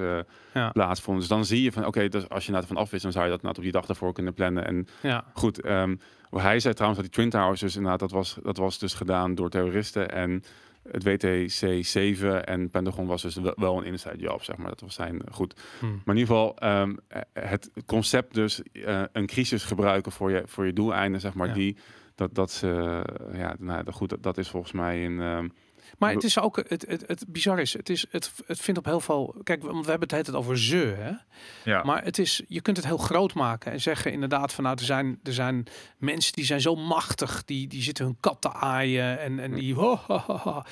Speaker 1: Ja.
Speaker 2: plaatsvonden. Dus dan zie je van oké, dus als je naar van af is, dan zou je dat nou op die dag daarvoor kunnen plannen. En
Speaker 1: Ja,
Speaker 2: Goed, ehm, hij zei trouwens dat die Twin Towers dus inderdaad, dat was, dat was dus gedaan door terroristen en het WTC 7 en Pentagon was dus wel, een inside job, zeg maar. Dat was zijn goed.
Speaker 1: Hm.
Speaker 2: Maar in ieder geval, ehm, eh, het concept dus eh, een crisis gebruiken voor je, voor je doeleinden, zeg maar,
Speaker 1: Ja.
Speaker 2: die, dat, dat, ze, ja, nou, goed, dat, dat is volgens mij een... ehm,
Speaker 1: Maar het is ook, het, het, het bizar is, het, is het, het vindt op heel veel, kijk, we hebben het tijd over ze, hè?
Speaker 2: ja.
Speaker 1: Maar het is, je kunt het heel groot maken en zeggen inderdaad van nou, er zijn, er zijn mensen die zijn zo machtig, die, die zitten hun kat te aaien en, en die... ho, ho, ho.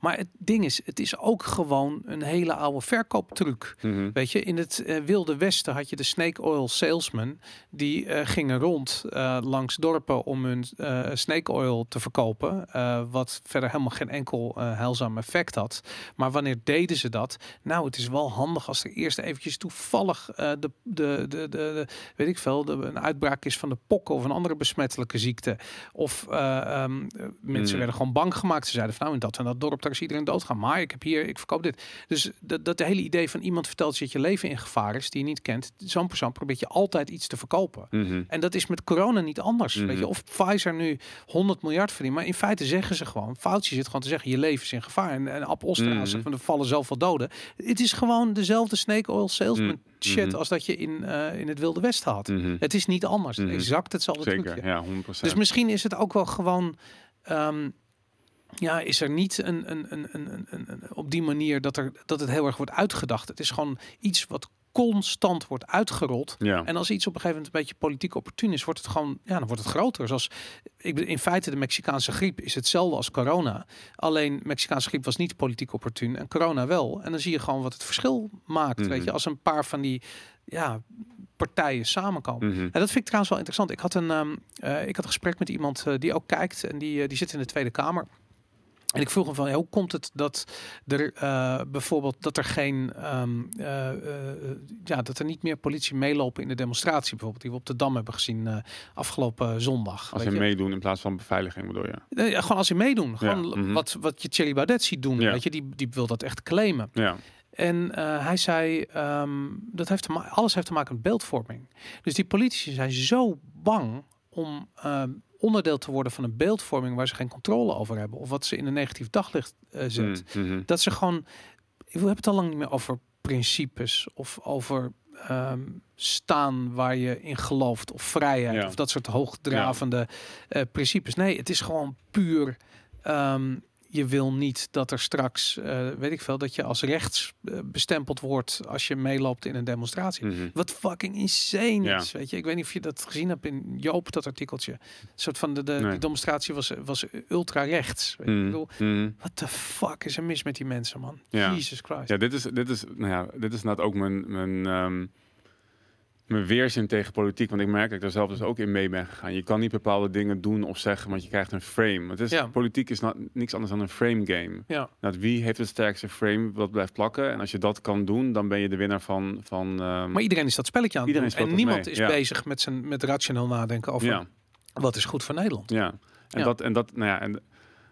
Speaker 1: Maar het ding is, het is ook gewoon een hele oude verkooptruc.
Speaker 2: Mhm.
Speaker 1: Weet je, in het eh, Wilde Westen had je de snake oil salesman. Die eh, gingen rond eh, langs dorpen om hun snake oil te verkopen. wat verder helemaal geen enkel heilzaam effect had. Maar wanneer deden ze dat? Nou, het is wel handig als er eerst eventjes toevallig de, de, de, de, de- weet ik veel, de, een uitbraak is van de pokken of een andere besmettelijke ziekte. Of eh, ehm, eh, mensen
Speaker 2: Mm.
Speaker 1: werden gewoon bang gemaakt. Ze zeiden van nou, in dat en dat dorp, daar is iedereen doodgaan. Maar ik heb hier, ik verkoop dit. Dus dat, dat hele idee van iemand vertelt dat je leven in gevaar is, die je niet kent. Zo'n persoon probeert je altijd iets te verkopen.
Speaker 2: Mhm.
Speaker 1: En dat is met corona niet anders. Weet
Speaker 2: Mhm.
Speaker 1: je, of Pfizer nu 100 miljard verdient. Maar in feite zeggen ze gewoon, Fauci zit gewoon te zeggen, je leven is in gevaar. En, en Ab Oster
Speaker 2: Mhm.
Speaker 1: zegt van, er vallen zoveel doden. Het is gewoon dezelfde snake oil salesman
Speaker 2: Mhm.
Speaker 1: shit als dat je in, eh, in het Wilde Westen had. Het is niet anders. Exact hetzelfde
Speaker 2: Zeker,
Speaker 1: trucje.
Speaker 2: ja, 100%.
Speaker 1: Dus misschien is het ook wel gewoon. ehm, ja, is er niet een, een, een, een, een, op die manier dat, er, dat het heel erg wordt uitgedacht. Het is gewoon iets wat constant wordt uitgerold.
Speaker 2: ja.
Speaker 1: En als iets op een gegeven moment een beetje politiek opportun is, wordt het gewoon, ja, dan wordt het groter. Zoals ik in feite de Mexicaanse griep is hetzelfde als corona. Alleen Mexicaanse griep was niet politiek opportun en corona wel. En dan zie je gewoon wat het verschil maakt.
Speaker 2: Mhm.
Speaker 1: Weet je, als een paar van die ja, partijen samenkomen.
Speaker 2: Mhm.
Speaker 1: En dat vind ik trouwens wel interessant. Ik had een, ehm, eh, ik had een gesprek met iemand eh, die ook kijkt en die, eh, die zit in de Tweede Kamer. En ik vroeg hem van, ja, hoe komt het dat er eh, bijvoorbeeld dat er geen, ehm, eh, eh, ja, dat er niet meer politie meelopen in de demonstratie, bijvoorbeeld die we op de Dam hebben gezien afgelopen zondag.
Speaker 2: Als ze
Speaker 1: je?
Speaker 2: meedoen in plaats van beveiliging, bedoel je?
Speaker 1: Ja, gewoon als ze meedoen, gewoon
Speaker 2: Ja, mhm.
Speaker 1: wat, wat je Thierry Baudet ziet doen,
Speaker 2: Ja.
Speaker 1: weet je, die, die wil dat echt claimen.
Speaker 2: Ja.
Speaker 1: En hij zei, ehm, dat heeft te alles heeft te maken met beeldvorming. Dus die politici zijn zo bang om ehm, onderdeel te worden van een beeldvorming waar ze geen controle over hebben. Of wat ze in een negatief daglicht eh, zet.
Speaker 2: Mhm. Mhm.
Speaker 1: Dat ze gewoon, ik heb het al lang niet meer over principes of over ehm, staan waar je in gelooft of vrijheid
Speaker 2: Ja.
Speaker 1: of dat soort hoogdravende eh, principes. Nee, het is gewoon puur. ehm, je wil niet dat er straks, eh, weet ik veel, dat je als rechts eh, bestempeld wordt als je meeloopt in een demonstratie.
Speaker 2: Mhm.
Speaker 1: Wat fucking insane
Speaker 2: Ja.
Speaker 1: is, weet je. Ik weet niet of je dat gezien hebt in Joop, dat artikeltje. Een soort van de, de,
Speaker 2: Nee.
Speaker 1: de demonstratie was, was ultra rechts. Weet je. Ik
Speaker 2: Mhm.
Speaker 1: bedoel,
Speaker 2: Mhm.
Speaker 1: wat de fuck is er mis met die mensen, man?
Speaker 2: Ja.
Speaker 1: Jesus Christ.
Speaker 2: Ja, dit is, dit is, nou ja, dit is inderdaad ook mijn, mijn, ehm, mijn weerzin tegen politiek. Want ik merk dat ik daar zelf dus ook in mee ben gegaan. Je kan niet bepaalde dingen doen of zeggen, want je krijgt een frame. Het is,
Speaker 1: Ja.
Speaker 2: Politiek is not, niks anders dan een frame game.
Speaker 1: Ja.
Speaker 2: Nou, wie heeft het sterkste frame wat blijft plakken? En als je dat kan doen, dan ben je de winnaar van... van ehm,
Speaker 1: Maar iedereen is dat spelletje aan het doen. En
Speaker 2: dat
Speaker 1: niemand
Speaker 2: mee,
Speaker 1: is
Speaker 2: ja.
Speaker 1: bezig met, zijn, met rationeel nadenken over
Speaker 2: ja,
Speaker 1: wat is goed voor Nederland.
Speaker 2: ja. En dat, en dat, nou ja, en,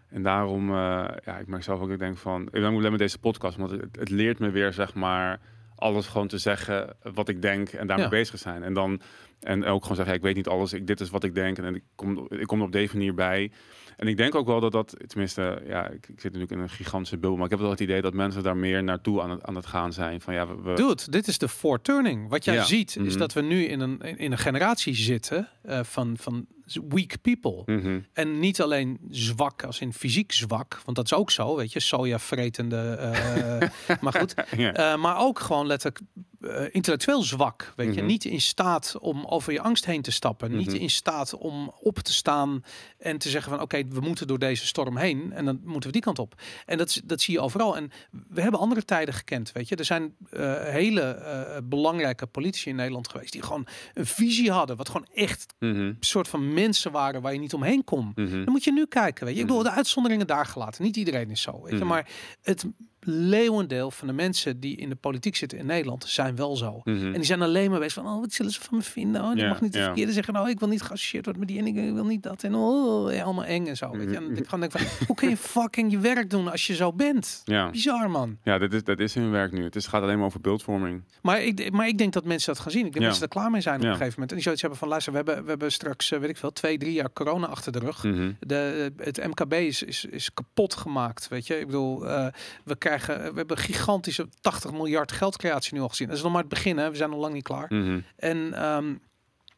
Speaker 2: en daarom, eh, ja, ik merk zelf ook, ik denk van, ik ben blij met deze podcast, want het, het leert me weer, zeg maar, alles gewoon te zeggen wat ik denk en daarmee
Speaker 1: Ja.
Speaker 2: bezig zijn. En dan, en ook gewoon zeggen, ja, ik weet niet alles, ik, dit is wat ik denk en ik kom, ik kom er op deze manier bij. En ik denk ook wel dat dat, tenminste, ja, ik, ik zit natuurlijk in een gigantische bubbel, maar ik heb wel het idee dat mensen daar meer naartoe aan het, aan het gaan zijn. Van ja, we,
Speaker 1: Dude, dit is de foreturning. Wat jij
Speaker 2: Ja.
Speaker 1: ziet is
Speaker 2: Mhm.
Speaker 1: dat we nu in een, in een generatie zitten eh, van, van weak people.
Speaker 2: Mhm.
Speaker 1: En niet alleen zwak als in fysiek zwak, want dat is ook zo, weet je, soja vretende. eh, maar goed. Eh, maar ook gewoon letterlijk eh, intellectueel zwak, weet je,
Speaker 2: Mhm.
Speaker 1: niet in staat om over je angst heen te stappen, niet
Speaker 2: Mhm.
Speaker 1: in staat om op te staan en te zeggen van oké, we moeten door deze storm heen en dan moeten we die kant op. En dat, dat zie je overal. En we hebben andere tijden gekend, weet je. Er zijn eh, hele eh, belangrijke politici in Nederland geweest die gewoon een visie hadden, wat gewoon echt
Speaker 2: Mhm.
Speaker 1: een soort van mensen waren waar je niet omheen kon.
Speaker 2: Mhm.
Speaker 1: Dan moet je nu kijken, weet je. Ik bedoel,
Speaker 2: Mhm.
Speaker 1: de uitzonderingen daar gelaten. Niet iedereen is zo, weet je.
Speaker 2: Mhm.
Speaker 1: Maar het leeuwendeel van de mensen die in de politiek zitten in Nederland zijn wel zo.
Speaker 2: Mhm.
Speaker 1: En die zijn alleen maar bezig van, oh, wat zullen ze van me vinden? Oh, die
Speaker 2: Ja,
Speaker 1: mag niet
Speaker 2: ja.
Speaker 1: verkeerde zeggen. Oh, ik wil niet geassocieerd worden met die en ik wil niet dat. En oh, ja, allemaal eng en zo. Weet je. En
Speaker 2: Mhm.
Speaker 1: ik gewoon denk van, hoe kun je fucking je werk doen als je zo bent?
Speaker 2: Ja,
Speaker 1: Bizar, man.
Speaker 2: ja dat, is, dat is hun werk nu. Het is, gaat alleen maar over beeldvorming.
Speaker 1: Maar ik, maar ik denk dat mensen dat gaan zien. Ik denk
Speaker 2: Ja.
Speaker 1: dat ze er klaar mee zijn op een gegeven moment. En die zoiets hebben van, luister, we hebben, we hebben straks, eh, weet ik veel, twee, drie jaar corona achter de rug.
Speaker 2: Mhm.
Speaker 1: De, het MKB is, is, is kapot gemaakt, weet je. Ik bedoel, eh, we krijgen, we hebben gigantische 80 miljard geldcreatie nu al gezien. Dat is nog maar het begin, hè. We zijn nog lang niet klaar.
Speaker 2: Mhm.
Speaker 1: En ehm,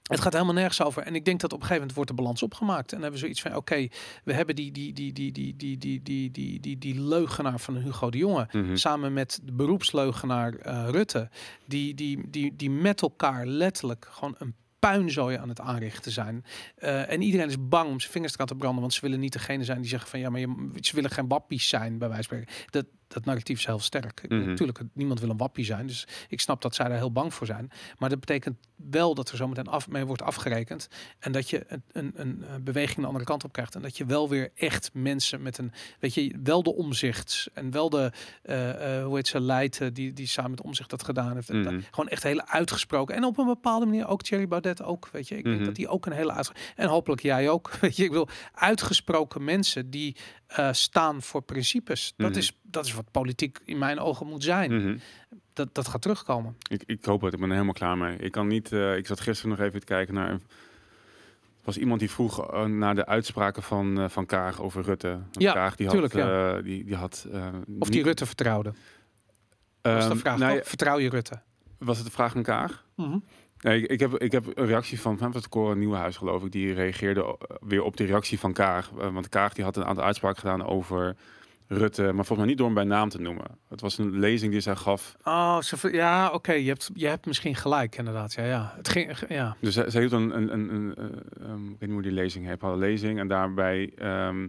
Speaker 1: het gaat helemaal nergens over. En ik denk dat op een gegeven moment wordt de balans opgemaakt. En dan hebben we zoiets van, oké, we hebben die, die, die, die, die, die, die, die, die, die, die leugenaar van Hugo de Jonge.
Speaker 2: Mhm.
Speaker 1: Samen met de beroepsleugenaar eh, Rutte. Die, die, die, die met elkaar letterlijk gewoon een puinzooi aan het aanrichten zijn. Eh, en iedereen is bang om zijn vingers te laten branden. Want ze willen niet degene zijn die zeggen van ja, maar je, ze willen geen wappies zijn, bij wijze van spreken. Dat, dat narratief is heel sterk.
Speaker 2: Mhm.
Speaker 1: Natuurlijk, niemand wil een wappie zijn. Dus ik snap dat zij daar heel bang voor zijn. Maar dat betekent wel dat er zometeen af, mee wordt afgerekend. En dat je een, een, een eh, beweging de andere kant op krijgt. En dat je wel weer echt mensen met een, weet je, wel de omzicht. En wel de, eh, eh, hoe heet ze, Leiden, die, die samen met omzicht dat gedaan heeft.
Speaker 2: Mhm.
Speaker 1: gewoon echt hele uitgesproken. En op een bepaalde manier ook Thierry Baudet ook, weet je. Ik denk
Speaker 2: Mhm.
Speaker 1: dat die ook een hele En hopelijk jij ook, weet je. Ik bedoel, uitgesproken mensen die eh, staan voor principes. Dat,
Speaker 2: Mhm.
Speaker 1: is, dat is wat politiek in mijn ogen moet zijn.
Speaker 2: Mhm.
Speaker 1: Dat, dat gaat terugkomen.
Speaker 2: Ik, ik hoop het, ik ben er helemaal klaar mee. Ik kan niet, eh, ik zat gisteren nog even te kijken naar. Er was iemand die vroeg eh, naar de uitspraken van, van Kaag over Rutte. Want
Speaker 1: Ja,
Speaker 2: Kaag die
Speaker 1: tuurlijk,
Speaker 2: had,
Speaker 1: ja.
Speaker 2: die, die had.
Speaker 1: Of die
Speaker 2: niet-
Speaker 1: Rutte vertrouwde. Is de
Speaker 2: Ehm,
Speaker 1: vraag.
Speaker 2: nou?
Speaker 1: Vertrouw je Rutte?
Speaker 2: was het de vraag van Kaag?
Speaker 1: Mhm.
Speaker 2: Nee, ik, ik, heb, ik heb een reactie van van het Cora Nieuwenhuis, geloof ik. Die reageerde eh, weer op de reactie van Kaag. Eh, want Kaag die had een aantal uitspraken gedaan over Rutte. Maar volgens mij niet door hem bij naam te noemen. Het was een lezing die zij gaf.
Speaker 1: Oh, ze ja, oké. Je, hebt, je hebt misschien gelijk, inderdaad. Ja, ja. Het ging, ja.
Speaker 2: Dus zij, zij hield een, een, een, een eh, ehm, ik weet niet hoe die lezing heet. Had een lezing en daarbij ehm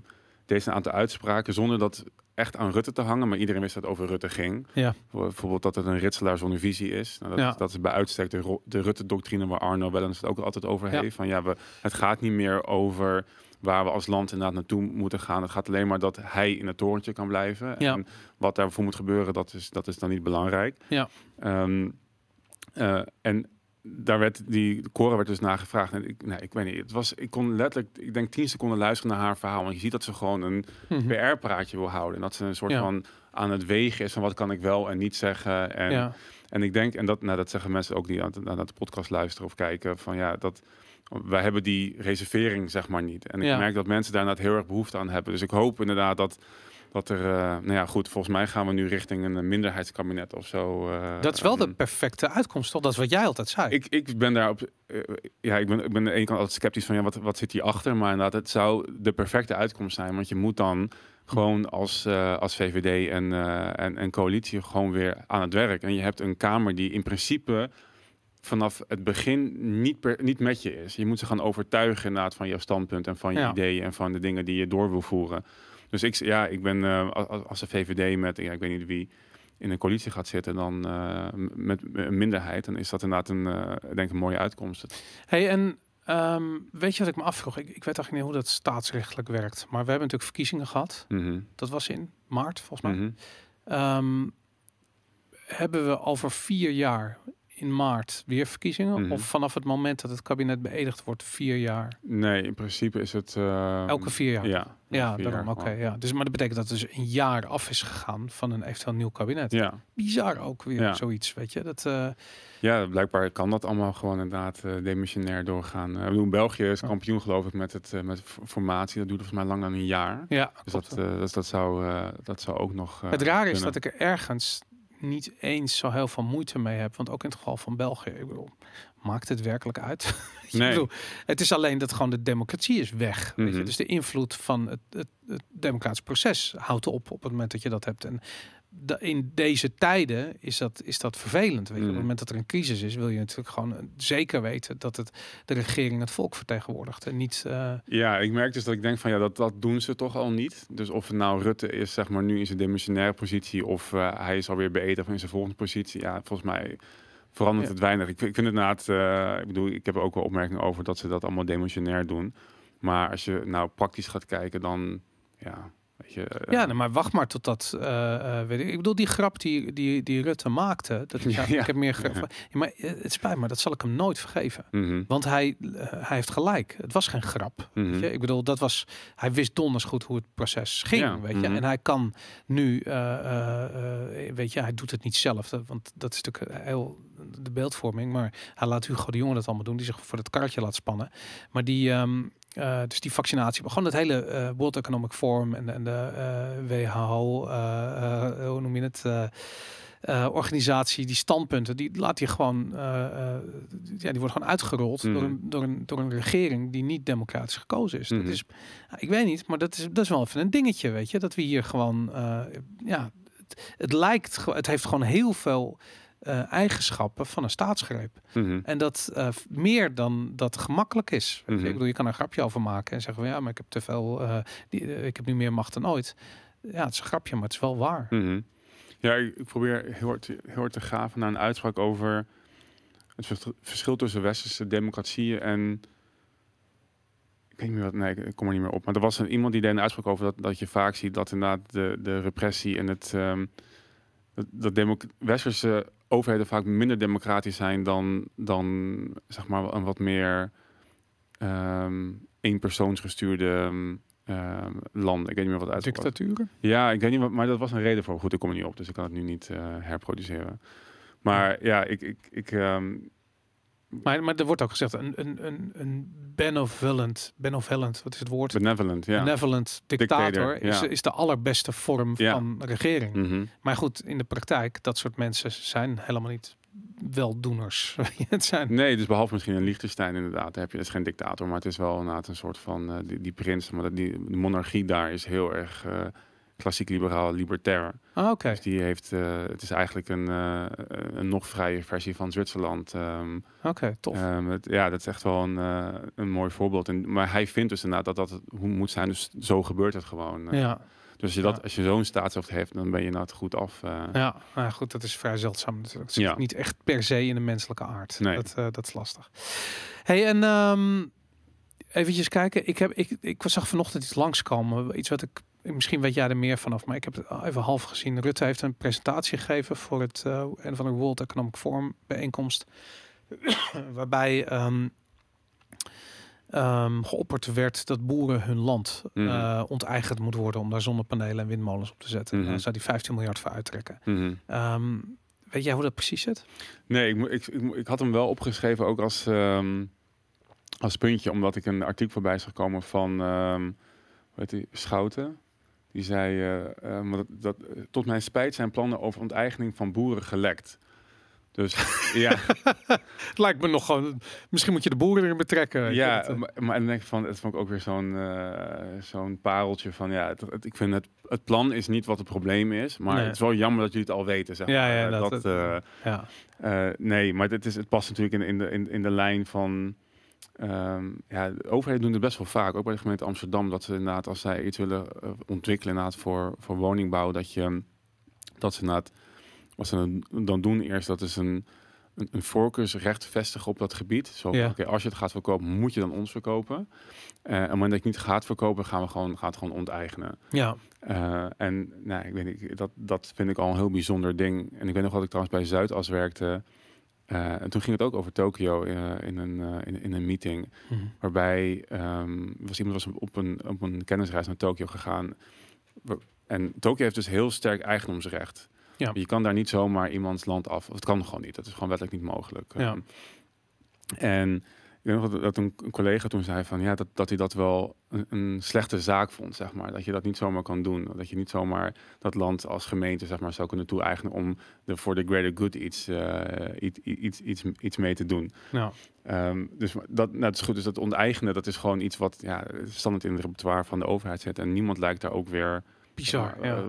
Speaker 2: deed ze een aantal uitspraken zonder dat echt aan Rutte te hangen. Maar iedereen wist dat het over Rutte ging.
Speaker 1: Ja.
Speaker 2: Bijvoorbeeld dat het een ritselaar zonder visie is. Nou, dat,
Speaker 1: Ja.
Speaker 2: dat is bij uitstek de, Rutte-doctrine waar Arno Wellens het ook altijd over
Speaker 1: Ja.
Speaker 2: heeft. Van ja, we, het gaat niet meer over waar we als land inderdaad naartoe moeten gaan. Het gaat alleen maar dat hij in het torentje kan blijven.
Speaker 1: Ja.
Speaker 2: En wat daarvoor moet gebeuren, dat is, dat is dan niet belangrijk.
Speaker 1: Ja.
Speaker 2: Ehm, eh, en daar werd die Cora werd dus nagevraagd. En ik, nee, ik weet niet. Het was, ik kon letterlijk, ik denk tien seconden luisteren naar haar verhaal. Want je ziet dat ze gewoon een
Speaker 1: Mhm.
Speaker 2: PR-praatje wil houden. En dat ze een soort
Speaker 1: Ja.
Speaker 2: van aan het wegen is van wat kan ik wel en niet zeggen. En,
Speaker 1: ja.
Speaker 2: en ik denk, en dat, nou, dat zeggen mensen ook die aan, aan de podcast luisteren of kijken, van ja, dat wij hebben die reservering zeg maar niet. En ik
Speaker 1: Ja.
Speaker 2: merk dat mensen daar inderdaad heel erg behoefte aan hebben. Dus ik hoop inderdaad dat, dat er, eh, nou ja, goed, volgens mij gaan we nu richting een minderheidskabinet of zo. eh,
Speaker 1: Dat is wel de perfecte uitkomst, toch? Dat is wat jij altijd zei.
Speaker 2: ik, ik ben daar op. eh, ja, ik ben, ik ben aan de ene kant altijd sceptisch van ja, wat, wat zit hierachter? Maar inderdaad, het zou de perfecte uitkomst zijn. Want je moet dan gewoon als, als VVD en, en, en coalitie gewoon weer aan het werk. En je hebt een Kamer die in principe vanaf het begin niet, per, niet met je is. Je moet ze gaan overtuigen inderdaad van jouw standpunt en van je
Speaker 1: Ja.
Speaker 2: ideeën en van de dingen die je door wil voeren. Dus ik, ja, ik ben eh, als, de VVD met, ja, ik weet niet wie in een coalitie gaat zitten dan eh, met een minderheid, dan is dat inderdaad een, eh, denk een mooie uitkomst.
Speaker 1: Hey, en ehm, weet je wat ik me afvroeg? Ik, ik weet eigenlijk niet hoe dat staatsrechtelijk werkt. Maar we hebben natuurlijk verkiezingen gehad.
Speaker 2: Mhm,
Speaker 1: Dat was in maart, volgens mij.
Speaker 2: mhm.
Speaker 1: Ehm, hebben we over vier jaar in maart weer verkiezingen?
Speaker 2: Mhm.
Speaker 1: Of vanaf het moment dat het kabinet beëdigd wordt, vier jaar?
Speaker 2: Nee, in principe is het... eh,
Speaker 1: Elke vier jaar?
Speaker 2: Ja.
Speaker 1: Ja,
Speaker 2: vier
Speaker 1: daarom. Oké, ja. Dus, maar dat betekent dat dus een jaar af is gegaan van een eventueel nieuw kabinet.
Speaker 2: Ja.
Speaker 1: Bizar ook weer
Speaker 2: Ja.
Speaker 1: zoiets, weet je. Dat, eh,
Speaker 2: ja, blijkbaar kan dat allemaal gewoon inderdaad eh, demissionair doorgaan. Eh, ik bedoel, België is kampioen geloof ik met, het, eh, met formatie. Dat duurde volgens mij lang dan een jaar.
Speaker 1: ja,
Speaker 2: Dus dat, eh, dus dat, zou, eh, dat zou ook nog eh,
Speaker 1: Het raar is dat ik er ergens niet eens zo heel veel moeite mee heb. Want ook in het geval van België, ik bedoel, maakt het werkelijk uit? Ik
Speaker 2: Nee.
Speaker 1: bedoel, het is alleen dat gewoon de democratie is weg. weet je?
Speaker 2: Mhm.
Speaker 1: Dus de invloed van het, het, het democratisch proces houdt op op het moment dat je dat hebt. En in deze tijden is dat, is dat vervelend. Weet je? Op het moment dat er een crisis is, wil je natuurlijk gewoon eh, zeker weten dat het de regering het volk vertegenwoordigt. En niet. eh,
Speaker 2: Ja, ik merk dus dat ik denk van ja, dat, dat doen ze toch al niet. Dus of het nou Rutte is, zeg maar, nu in zijn demissionaire positie of eh, hij is alweer beëdigd of in zijn volgende positie. Ja, volgens mij verandert
Speaker 1: Ja.
Speaker 2: het weinig. Ik, ik vind het inderdaad, ik bedoel, ik heb er ook wel opmerkingen over dat ze dat allemaal demissionair doen. Maar als je nou praktisch gaat kijken, dan ja, weet je. eh,
Speaker 1: ja, maar wacht maar tot dat. eh, eh, weet ik. ik bedoel, die grap die, die, die Rutte maakte. Dat is, ja,
Speaker 2: Ja.
Speaker 1: Ik heb meer. Ja, maar het spijt me, dat zal ik hem nooit vergeven.
Speaker 2: mhm,
Speaker 1: Want hij, hij heeft gelijk. Het was geen grap.
Speaker 2: mhm.
Speaker 1: Weet je? Ik bedoel, dat was. Hij wist donders goed hoe het proces ging. Weet je?
Speaker 2: mhm.
Speaker 1: En hij kan nu. weet je, hij doet het niet zelf. Want dat is natuurlijk heel de beeldvorming. Maar hij laat Hugo de Jonge dat allemaal doen. Die zich voor het karretje laat spannen. Maar die. ehm, eh, dus die vaccinatie, maar gewoon het hele eh, World Economic Forum en, en de eh, WHO, hoe noem je het, organisatie, die standpunten, die laat hij gewoon, ja, die wordt gewoon uitgerold
Speaker 2: Mhm.
Speaker 1: door, een, door, een, door een regering die niet democratisch gekozen is.
Speaker 2: Mhm.
Speaker 1: Dat is, ja, ik weet niet, maar dat is, dat is wel even een dingetje, weet je, dat we hier gewoon, ja, het, het lijkt, het heeft gewoon heel veel eh, eigenschappen van een staatsgreep.
Speaker 2: Mhm.
Speaker 1: En dat eh, meer dan dat gemakkelijk is.
Speaker 2: Mhm.
Speaker 1: Ik bedoel, je kan er een grapje over maken en zeggen van ja, maar ik heb te veel, eh, die, ik heb nu meer macht dan ooit. Ja, het is een grapje, maar het is wel waar.
Speaker 2: Mhm. Ja, ik, probeer heel hard, heel hard te graven naar een uitspraak over het vers- verschil tussen westerse democratieën en. Ik weet niet meer wat, nee, ik- kom er niet meer op. Maar er was een, iemand die deed een uitspraak over dat, dat je vaak ziet dat inderdaad de, de repressie en het. ehm, dat, dat democ- westerse overheden vaak minder democratisch zijn dan, dan zeg maar een wat meer ehm eenpersoonsgestuurde ehm, ehm, landen. Ik weet niet meer wat was.
Speaker 1: Dictaturen?
Speaker 2: Ja, ik weet niet wat, maar dat was een reden voor. Goed, ik kom er niet op, dus ik kan het nu niet eh, herproduceren. Maar ja, ik, ik, ik
Speaker 1: Maar, maar er wordt ook gezegd, een, een, een, een benevolent, benevolent, wat is het woord?
Speaker 2: benevolent, ja.
Speaker 1: Benevolent dictator
Speaker 2: Dictator,
Speaker 1: is,
Speaker 2: ja.
Speaker 1: is de allerbeste vorm
Speaker 2: Ja.
Speaker 1: van regering.
Speaker 2: Mhm.
Speaker 1: Maar goed, in de praktijk, dat soort mensen zijn helemaal niet weldoeners. het zijn,
Speaker 2: Nee, dus behalve misschien een Liechtenstein inderdaad. Heb je, is geen dictator, maar het is wel inderdaad een soort van, eh, die, die prins. Maar die, de monarchie daar is heel erg eh, klassiek liberaal, libertair.
Speaker 1: Ah, oké.
Speaker 2: Dus die heeft, eh, het is eigenlijk een, eh, een nog vrije versie van Zwitserland. Ehm,
Speaker 1: Oké, tof.
Speaker 2: Ehm, het- ja, dat is echt wel een, eh, een mooi voorbeeld. En, maar hij vindt dus inderdaad dat dat het hoe moet zijn. Dus zo gebeurt het gewoon.
Speaker 1: Ja,
Speaker 2: Dus als je, dat,
Speaker 1: Ja.
Speaker 2: als je zo'n staatshoofd heeft, dan ben je nou goed af.
Speaker 1: ja, nou goed, dat is vrij zeldzaam natuurlijk. Het zit
Speaker 2: Ja.
Speaker 1: niet echt per se in de menselijke aard.
Speaker 2: Nee.
Speaker 1: Dat, dat is lastig. hey, en ehm eventjes kijken. Ik, heb, ik, ik zag vanochtend iets langskomen. Iets wat ik, misschien weet jij er meer vanaf, maar ik heb het even half gezien. Rutte heeft een presentatie gegeven voor het eh een van de World Economic Forum bijeenkomst. waarbij ehm, ehm, geopperd werd dat boeren hun land eh, onteigend moet worden om daar zonnepanelen en windmolens op te zetten.
Speaker 2: Mhm.
Speaker 1: Daar zou die 15 miljard voor uittrekken.
Speaker 2: Mhm.
Speaker 1: Ehm, weet jij hoe dat precies zit?
Speaker 2: Nee, ik, ik, ik, had hem wel opgeschreven ook als, als puntje, omdat ik een artikel voorbij zag komen van Schouten. Die zei, eh, eh, dat, dat, tot mijn spijt zijn plannen over onteigening van boeren gelekt. Dus ja,
Speaker 1: Het lijkt me nog gewoon. Misschien moet je de boeren erin betrekken.
Speaker 2: Ja,
Speaker 1: eh,
Speaker 2: maar, maar dan denk ik van, het vond ik ook weer zo'n eh, zo'n pareltje van, ja, het, het- ik vind het, het plan is niet wat het probleem is, maar
Speaker 1: Nee.
Speaker 2: het is wel jammer dat jullie het al weten, zeg
Speaker 1: Ja,
Speaker 2: maar.
Speaker 1: ja,
Speaker 2: Eh,
Speaker 1: dat-
Speaker 2: dat, eh,
Speaker 1: ja.
Speaker 2: eh, nee, maar dit is, het past natuurlijk in, in, de, in, in de lijn van, ehm, ja, de overheden doen het best wel vaak, ook bij de gemeente Amsterdam, dat ze inderdaad, als zij iets willen eh, ontwikkelen inderdaad voor, voor woningbouw, dat je, dat ze inderdaad, wat ze dan- doen eerst, dat is een, een, een voorkeursrecht vestigen op dat gebied. Zo,
Speaker 1: Ja.
Speaker 2: oké, als je het gaat verkopen, moet je dan ons verkopen. Eh, en op het moment dat je het niet gaat verkopen, gaan we gewoon, gaan het gewoon onteigenen.
Speaker 1: ja.
Speaker 2: Eh, en nou, ik weet niet, dat, dat vind ik al een heel bijzonder ding. En ik weet nog dat ik trouwens bij Zuidas werkte. Eh, en toen ging het ook over Tokio eh, in, een, eh, in, in een meeting.
Speaker 1: Mhm.
Speaker 2: Waarbij ehm, was iemand was op een, op een kennisreis naar Tokio gegaan. En Tokio heeft dus heel sterk eigendomsrecht.
Speaker 1: Ja.
Speaker 2: Je kan daar niet zomaar iemands land af. Of het kan gewoon niet. Dat is gewoon wettelijk niet mogelijk.
Speaker 1: Ja.
Speaker 2: Ehm, En weet nog dat, een, collega toen zei van ja, dat, dat hij dat wel een, een slechte zaak vond, zeg maar. Dat je dat niet zomaar kan doen. Dat je niet zomaar dat land als gemeente zeg maar, zou kunnen toe-eigenen om de, voor de greater good iets, eh, iets, iets, iets, iets mee te doen.
Speaker 1: Ja.
Speaker 2: Ehm, dus dat, nou, dat is goed. Dus dat onteigenen, dat is gewoon iets wat ja, standaard in het repertoire van de overheid zit. En niemand lijkt daar ook weer
Speaker 1: Bizar,
Speaker 2: eh,
Speaker 1: ja.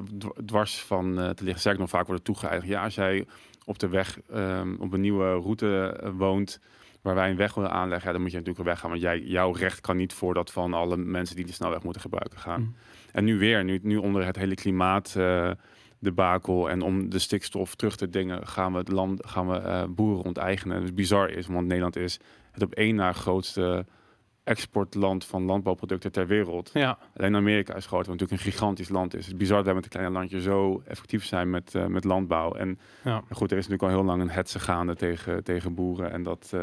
Speaker 2: dwars van eh, te liggen. Sterker nog, vaak wordt er toegeëigend. Ja, als jij op de weg ehm, op een nieuwe route woont waar wij een weg willen aanleggen, ja, dan moet je natuurlijk een weg gaan. Want jij, jouw recht kan niet voor dat van alle mensen die de snelweg moeten gebruiken gaan.
Speaker 1: Mm.
Speaker 2: En nu weer, nu, nu onder het hele klimaat eh debakel en om de stikstof terug te dingen, gaan we het land, gaan we eh, boeren onteigenen. En het bizar is, want Nederland is het op één na grootste exportland van landbouwproducten ter wereld.
Speaker 1: Ja,
Speaker 2: Alleen Amerika is groot, wat natuurlijk een gigantisch land is. Het is bizar dat wij met een klein landje zo effectief zijn met, eh, met landbouw. En
Speaker 1: ja.
Speaker 2: goed, er is natuurlijk al heel lang een hetze gaande tegen, tegen boeren. En dat, eh,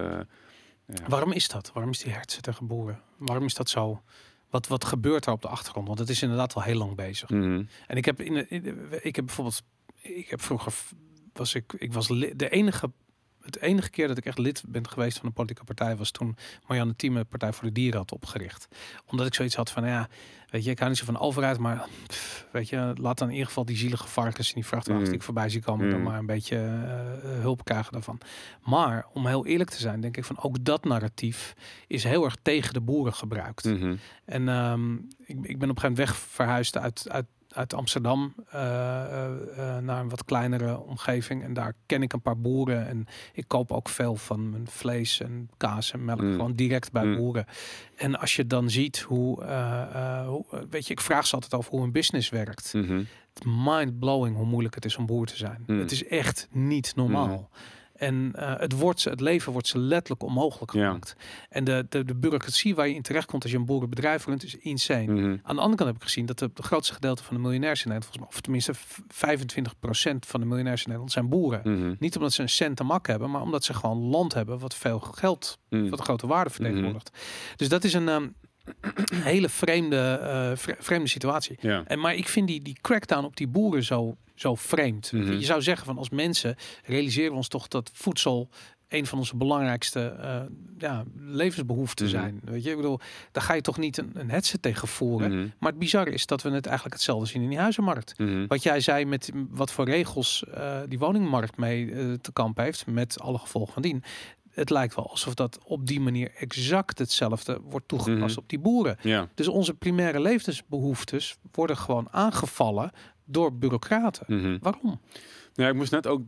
Speaker 2: ja.
Speaker 1: Waarom is dat? Waarom is die hertz tegen boeren? Waarom is dat zo? Wat, wat gebeurt er op de achtergrond? Want het is inderdaad al heel lang bezig.
Speaker 2: Mhm.
Speaker 1: En ik heb, in de, in ik heb bijvoorbeeld, ik heb vroeger, was ik, ik was de enige, het enige keer dat ik echt lid ben geweest van een politieke partij was toen Marianne Thieme Partij voor de Dieren had opgericht. Omdat ik zoiets had van, ja, weet je, ik hou niet zo van overheid, maar pff, weet je, laat dan in ieder geval die zielige varkens en die vrachtwagens
Speaker 2: Mm.
Speaker 1: die ik voorbij zie komen, dan
Speaker 2: Mm.
Speaker 1: maar een beetje eh, hulp krijgen daarvan. Maar om heel eerlijk te zijn, denk ik van ook dat narratief is heel erg tegen de boeren gebruikt.
Speaker 2: Mhm.
Speaker 1: En ehm, ik, ik ben op een gegeven moment weg verhuisd uit, uit, uit Amsterdam eh, eh, eh, naar een wat kleinere omgeving. En daar ken ik een paar boeren. En ik koop ook veel van mijn vlees en kaas en melk
Speaker 2: Mm.
Speaker 1: gewoon direct bij
Speaker 2: Mm.
Speaker 1: boeren. En als je dan ziet hoe, hoe, weet je, ik vraag ze altijd over hoe een business werkt.
Speaker 2: Mhm.
Speaker 1: Het mind blowing hoe moeilijk het is om boer te zijn.
Speaker 2: Mm.
Speaker 1: Het is echt niet normaal. En eh, het, wordt ze, het leven wordt ze letterlijk onmogelijk
Speaker 2: Ja.
Speaker 1: gemaakt. En de, de, de bureaucratie waar je in terecht komt als je een boerenbedrijf runt, is insane.
Speaker 2: Mhm.
Speaker 1: Aan de andere kant heb ik gezien dat de, de grootste gedeelte van de miljonairs in Nederland, volgens mij, of tenminste v- 25% van de miljonairs in Nederland zijn boeren.
Speaker 2: Mhm.
Speaker 1: Niet omdat ze een cent te mak hebben, maar omdat ze gewoon land hebben wat veel geld,
Speaker 2: Mhm.
Speaker 1: wat grote waarde vertegenwoordigt. Dus dat is een ehm, hele vreemde, eh, vre- vreemde situatie.
Speaker 2: Ja.
Speaker 1: En, maar ik vind die, die crackdown op die boeren zo, zo vreemd.
Speaker 2: Mhm.
Speaker 1: Je zou zeggen van als mensen realiseren we ons toch dat voedsel een van onze belangrijkste eh, ja, levensbehoeften
Speaker 2: Mhm.
Speaker 1: zijn. Weet je, ik bedoel, daar ga je toch niet een, een hetze tegen voeren.
Speaker 2: Mhm.
Speaker 1: Maar het bizarre is dat we het eigenlijk hetzelfde zien in die huizenmarkt. Wat jij zei met wat voor regels eh, die woningmarkt mee te kamp heeft, met alle gevolgen van dien. Het lijkt wel alsof dat op die manier exact hetzelfde wordt toegepast
Speaker 2: Mhm.
Speaker 1: op die boeren.
Speaker 2: Ja.
Speaker 1: Dus onze primaire levensbehoeftes worden gewoon aangevallen door bureaucraten.
Speaker 2: Mhm.
Speaker 1: Waarom?
Speaker 2: Ja, ik moest net ook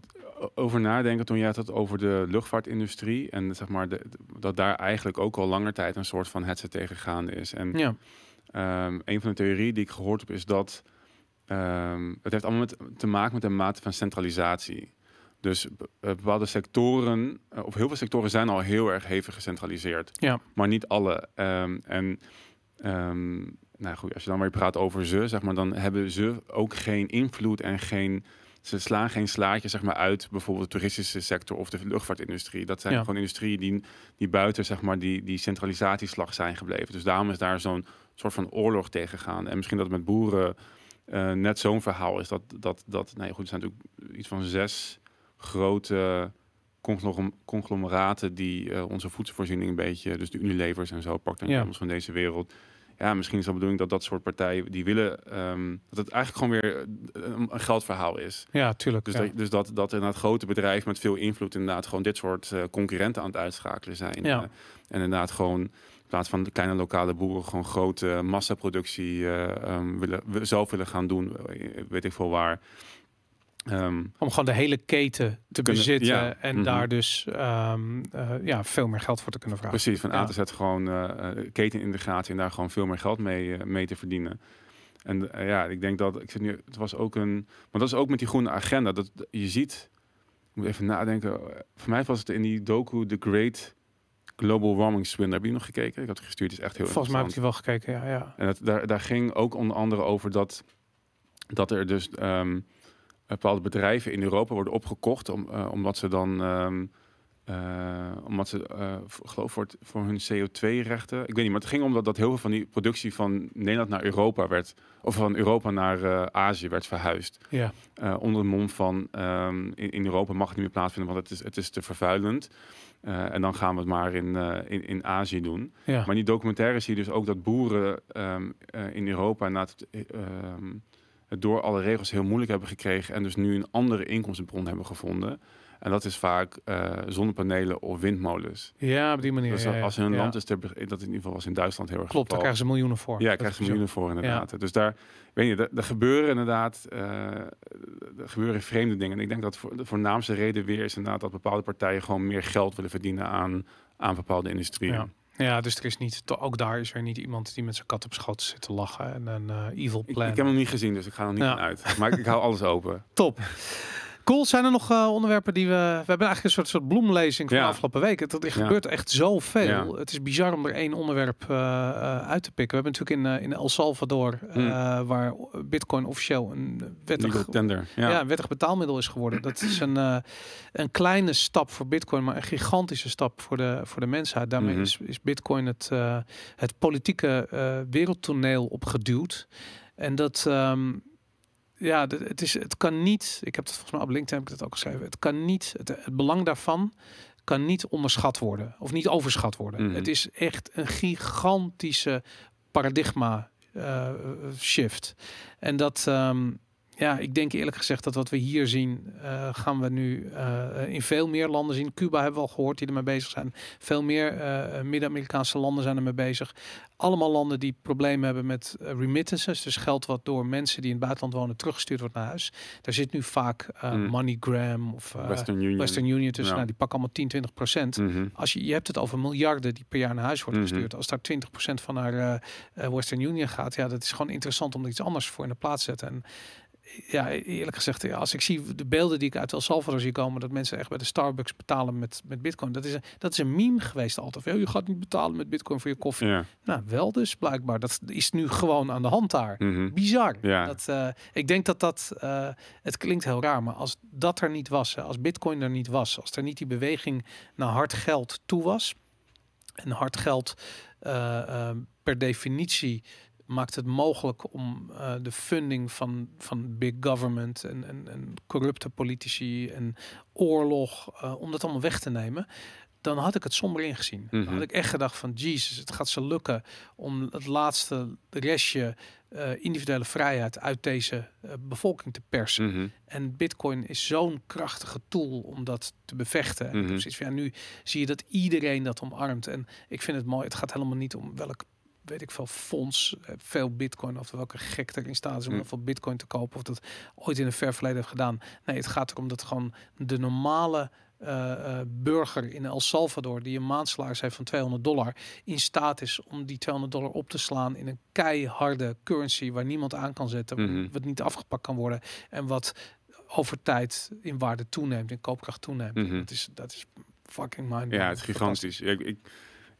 Speaker 2: over nadenken toen jij het had over de luchtvaartindustrie. En zeg maar de, dat daar eigenlijk ook al langer tijd een soort van hetze tegengaande is. En
Speaker 1: Ja,
Speaker 2: Ehm, een van de theorieën die ik gehoord heb is dat ehm, het heeft allemaal met, te maken met een mate van centralisatie. Dus eh, bepaalde sectoren, eh, of heel veel sectoren zijn al heel erg hevig gecentraliseerd.
Speaker 1: Ja.
Speaker 2: Maar niet alle. Ehm, en ehm, nou goed, als je dan weer praat over ze, zeg maar, dan hebben ze ook geen invloed en geen. Ze slaan geen slaatje zeg maar, uit bijvoorbeeld de toeristische sector of de luchtvaartindustrie. Dat zijn
Speaker 1: Ja.
Speaker 2: gewoon industrieën die, die buiten zeg maar, die, die centralisatieslag zijn gebleven. Dus daarom is daar zo'n soort van oorlog tegen gaan. En misschien dat met boeren eh, net zo'n verhaal is. Dat, dat, dat nee, goed, er zijn natuurlijk iets van zes grote conglom- conglomeraten die eh, onze voedselvoorziening een beetje, dus de Unilevers en zo, pakt dan
Speaker 1: Ja.
Speaker 2: van deze wereld. Ja, misschien is de bedoeling dat dat soort partijen die willen ehm, dat het eigenlijk gewoon weer eh, een, een geldverhaal is.
Speaker 1: ja tuurlijk.
Speaker 2: Dus,
Speaker 1: ja.
Speaker 2: dat, dus dat, dat inderdaad grote bedrijven met veel invloed inderdaad gewoon dit soort eh, concurrenten aan het uitschakelen zijn.
Speaker 1: Ja.
Speaker 2: En inderdaad gewoon in plaats van de kleine lokale boeren gewoon grote massaproductie ehm, willen, we- zelf willen gaan doen, weet ik veel waar. Ehm,
Speaker 1: Om gewoon de hele keten te
Speaker 2: Kunnen-
Speaker 1: bezitten
Speaker 2: ja.
Speaker 1: en
Speaker 2: Mhm.
Speaker 1: daar dus ehm, eh, ja, veel meer geld voor te kunnen vragen.
Speaker 2: precies, van. A tot Z gewoon eh, eh, ketenintegratie en daar gewoon veel meer geld mee, mee te verdienen. En ja, ik denk dat, ik zit nu, het was ook een, maar dat is ook met die groene agenda, dat je ziet, ik moet even nadenken, voor mij was het in die docu The Great Global Warming Swindle, heb je nog gekeken? Ik had het gestuurd, het is echt heel
Speaker 1: Volgens mij heb ik die wel gekeken, ja. ja.
Speaker 2: En het, daar, daar ging ook onder andere over dat, dat er dus ehm, bepaalde bedrijven in Europa worden opgekocht, om, eh, omdat ze dan, eh, omdat ze, eh, geloof voor, het- voor hun CO2-rechten, ik weet niet, maar het ging om dat, dat heel veel van die productie van Nederland naar Europa werd, of van Europa naar eh, Azië werd verhuisd.
Speaker 1: ja.
Speaker 2: Onder de mom van ehm, in, in Europa mag het niet meer plaatsvinden, want het is, het is te vervuilend. En dan gaan we het maar in, in, in Azië doen.
Speaker 1: ja.
Speaker 2: Maar in die documentaire zie je dus ook dat boeren ehm, eh, in Europa na het, het door alle regels heel moeilijk hebben gekregen en dus nu een andere inkomstenbron hebben gevonden. En dat is vaak eh, zonnepanelen of windmolens.
Speaker 1: Ja, op die manier.
Speaker 2: Dus als in een
Speaker 1: Ja.
Speaker 2: land is, ter, dat in ieder geval was in Duitsland heel erg
Speaker 1: Klopt, daar krijgen ze miljoenen voor.
Speaker 2: Ja,
Speaker 1: Dat
Speaker 2: krijg je
Speaker 1: is
Speaker 2: miljoenen voor inderdaad. Dus daar, weet je, er, er gebeuren inderdaad, eh, er gebeuren vreemde dingen. En ik denk dat voor, de voornaamste reden weer is inderdaad dat bepaalde partijen gewoon meer geld willen verdienen aan, aan bepaalde industrieën.
Speaker 1: Ja. Ja, dus er is niet, ook daar is er niet iemand die met zijn kat op schoot zit te lachen en een eh, evil plan.
Speaker 2: ik heb hem niet gezien, dus ik ga er niet
Speaker 1: Ja.
Speaker 2: uit. Maar ik hou alles open.
Speaker 1: Top. Cool. Zijn er nog eh, onderwerpen die we... We hebben eigenlijk een soort, soort bloemlezing van
Speaker 2: Ja.
Speaker 1: de afgelopen weken. Het, er gebeurt echt zoveel. Het is bizar om er één onderwerp eh, eh, uit te pikken. We hebben natuurlijk in, in El Salvador,
Speaker 2: Hmm.
Speaker 1: waar bitcoin officieel een wettig,
Speaker 2: Legal tender. Ja.
Speaker 1: een wettig betaalmiddel is geworden. Dat is een, een kleine stap voor bitcoin, maar een gigantische stap voor de, voor de mensheid. Daarmee
Speaker 2: Mhm.
Speaker 1: is, is bitcoin het, het politieke wereldtoneel opgeduwd. En dat... ehm, ja, het, is, het kan niet, ik heb het volgens mij op LinkedIn heb ik dat ook geschreven, het kan niet, het, het belang daarvan kan niet onderschat worden of niet overschat worden.
Speaker 2: Mhm.
Speaker 1: Het is echt een gigantische paradigma eh, shift. En dat, ehm, ja, ik denk eerlijk gezegd dat wat we hier zien, eh, gaan we nu eh, in veel meer landen zien. Cuba hebben we al gehoord die ermee bezig zijn. Veel meer eh, Midden-Amerikaanse landen zijn ermee bezig. Allemaal landen die problemen hebben met remittances, dus geld wat door mensen die in het buitenland wonen teruggestuurd wordt naar huis. Daar zit nu vaak
Speaker 2: Mm.
Speaker 1: MoneyGram of
Speaker 2: Western Union.
Speaker 1: Western Union tussen.
Speaker 2: Ja.
Speaker 1: Nou, die pakken allemaal 10, 20 procent.
Speaker 2: Mhm.
Speaker 1: Als je, je hebt het over miljarden die per jaar naar huis worden
Speaker 2: Mhm.
Speaker 1: gestuurd. Als daar 20% van naar Western Union gaat, ja, dat is gewoon interessant om er iets anders voor in de plaats te zetten. En ja, eerlijk gezegd, ja, als ik zie de beelden die ik uit El Salvador zie komen, dat mensen echt bij de Starbucks betalen met, met bitcoin. Dat is, een, dat is een meme geweest altijd. Je gaat niet betalen met bitcoin voor je koffie.
Speaker 2: Ja.
Speaker 1: Nou, wel dus blijkbaar. Dat is nu gewoon aan de hand daar.
Speaker 2: Mhm.
Speaker 1: Bizar.
Speaker 2: Ja.
Speaker 1: Dat, eh, ik denk dat dat, eh, het klinkt heel raar, maar als dat er niet was, als Bitcoin er niet was, als er niet die beweging naar hard geld toe was, en hard geld eh, per definitie maakt het mogelijk om eh, de funding van, van big government en, en, en corrupte politici en oorlog, eh, om dat allemaal weg te nemen. Dan had ik het somber ingezien. Dan
Speaker 2: Mhm.
Speaker 1: had ik echt gedacht van, Jesus, het gaat ze lukken om het laatste restje eh, individuele vrijheid uit deze bevolking te persen.
Speaker 2: Mhm.
Speaker 1: En Bitcoin is zo'n krachtige tool om dat te bevechten. En
Speaker 2: Mhm.
Speaker 1: ja, nu zie je dat iedereen dat omarmt. En ik vind het mooi. Het gaat helemaal niet om welk, weet ik veel, fonds, eh, veel Bitcoin of welke gek erin staat is om heel veel Bitcoin te kopen of dat ooit in een ver verleden heeft gedaan. Nee, het gaat erom dat gewoon de normale eh, eh, burger in El Salvador die een maandsalaris heeft van 200 dollar in staat is om die 200 dollar op te slaan in een keiharde currency waar niemand aan kan zetten,
Speaker 2: Mhm.
Speaker 1: wat niet afgepakt kan worden en wat over tijd in waarde toeneemt, in koopkracht toeneemt.
Speaker 2: Mhm.
Speaker 1: Dat is dat is fucking mind.
Speaker 2: Ja, het is gigantisch. Ik, ik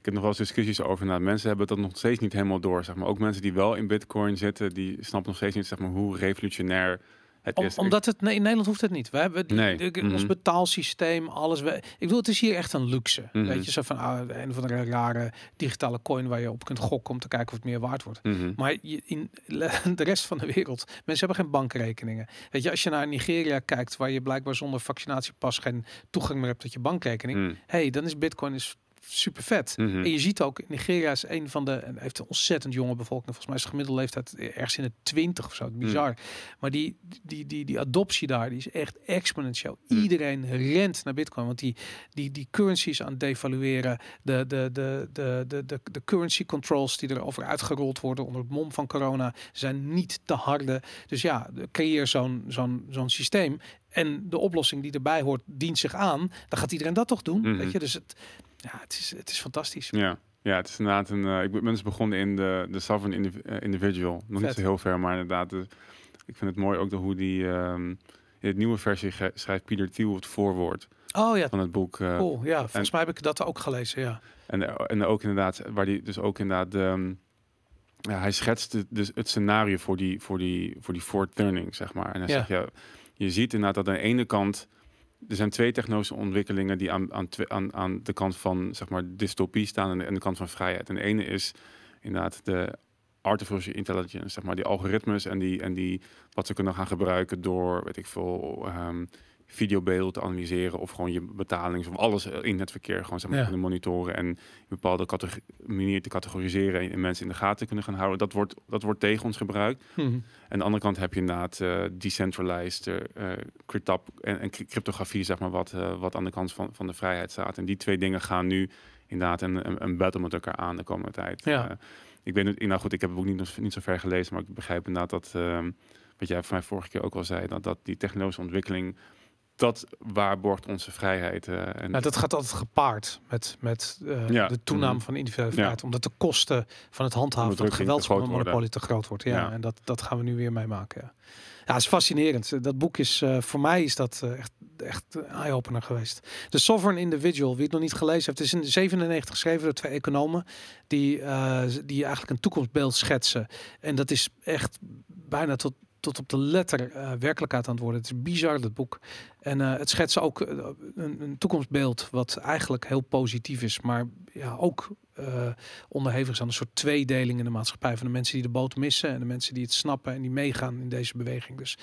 Speaker 2: heb nog wel eens discussies over. Nou, mensen hebben dat nog steeds niet helemaal door. Zeg maar. Ook mensen die wel in Bitcoin zitten, die snappen nog steeds niet zeg maar, hoe revolutionair het
Speaker 1: Om,
Speaker 2: is.
Speaker 1: Omdat het nee, in Nederland hoeft het niet. We hebben
Speaker 2: Nee.
Speaker 1: de-
Speaker 2: Mhm.
Speaker 1: ons betaalsysteem, alles. We, ik bedoel, het is hier echt een luxe.
Speaker 2: Mhm.
Speaker 1: Weet je, zo van ah, een of andere rare digitale coin waar je op kunt gokken om te kijken of het meer waard wordt.
Speaker 2: Mhm.
Speaker 1: Maar je, in de rest van de wereld, mensen hebben geen bankrekeningen. Weet je, als je naar Nigeria kijkt, waar je blijkbaar zonder vaccinatiepas geen toegang meer hebt tot je bankrekening, hey, dan is Bitcoin is super vet.
Speaker 2: Mhm.
Speaker 1: En je ziet ook, Nigeria is een van de, en heeft een ontzettend jonge bevolking. Volgens mij is de gemiddelde leeftijd ergens in de 20 of zo. Bizar. Maar die, die, die, die adoptie daar, die is echt exponentieel.
Speaker 2: Mm.
Speaker 1: Iedereen rent naar Bitcoin, want die, die, die currencies aan het devalueren, de, de, de, de, de, de, de currency controls die erover uitgerold worden onder het mom van corona, zijn niet te harde. Dus ja, creëer zo'n zo'n zo'n systeem. En de oplossing die erbij hoort, dient zich aan. Dan gaat iedereen dat toch doen.
Speaker 2: Mhm.
Speaker 1: Weet je, dus het, ja, het, is, het is fantastisch.
Speaker 2: Ja. ja, het is inderdaad een. eh, ik ben dus begonnen in de, de sovereign indiv- eh, individual. Nog niet zo heel ver, maar inderdaad. Dus ik vind het mooi ook de, hoe die. ehm, in het nieuwe versie schrijft Pieter Thiel het voorwoord
Speaker 1: Oh ja,
Speaker 2: van het boek. eh,
Speaker 1: cool. Ja, volgens mij heb ik dat ook gelezen. Ja.
Speaker 2: En, en ook inderdaad, waar die dus ook inderdaad, ehm, ja, hij schetst het, dus het scenario voor die, voor die, voor die fourth turning, zeg maar. En hij
Speaker 1: Ja.
Speaker 2: zegt, ja, je ziet inderdaad dat aan de ene kant, er zijn twee technologische ontwikkelingen die aan, aan, aan, de kant van, zeg maar, dystopie staan en de, de kant van vrijheid. En de ene is inderdaad de artificial intelligence, zeg maar, die algoritmes en die, en die, wat ze kunnen gaan gebruiken door, weet ik veel, ehm, videobeelden te analyseren of gewoon je betalings of alles in het verkeer gewoon zeg maar kunnen monitoren en in bepaalde manier te categoriseren en mensen in de gaten kunnen gaan houden. Dat wordt, dat wordt tegen ons gebruikt.
Speaker 1: Mhm.
Speaker 2: En aan de andere kant heb je inderdaad eh, decentralized eh, cryptop en, en cry- cryptografie, zeg maar, wat, eh, wat aan de kant van, van de vrijheid staat. En die twee dingen gaan nu inderdaad een, een, een battle met elkaar aan de komende tijd.
Speaker 1: Ja.
Speaker 2: Ik weet niet, nou goed, ik heb het boek niet, niet zo ver gelezen, maar ik begrijp inderdaad dat, ehm, wat jij voor mij vorige keer ook al zei, dat, dat die technologische ontwikkeling, dat waarborgt onze vrijheid. eh, en
Speaker 1: Nou, dat gaat altijd gepaard met, met eh,
Speaker 2: Ja.
Speaker 1: de toename
Speaker 2: Mhm.
Speaker 1: van individuele
Speaker 2: Ja.
Speaker 1: vrijheid. Omdat de kosten van het handhaven van
Speaker 2: groot
Speaker 1: geweldsmonopolie
Speaker 2: worden.
Speaker 1: te groot wordt. Ja,
Speaker 2: Ja.
Speaker 1: en dat, dat gaan we nu weer meemaken. Ja. ja, het is fascinerend. Dat boek is, eh, voor mij is dat echt, echt eye-opener geweest. The Sovereign Individual, wie het nog niet gelezen heeft, is in 97 geschreven door twee economen. Die, die eigenlijk een toekomstbeeld schetsen. En dat is echt bijna tot, tot op de letter eh, werkelijkheid aan het worden. Het is bizar, dat boek. En eh, het schetsen ook eh, een, een toekomstbeeld wat eigenlijk heel positief is, maar ja, ook onderhevig is aan een soort tweedeling in de maatschappij. Van de mensen die de boot missen en de mensen die het snappen en die meegaan in deze beweging. Dus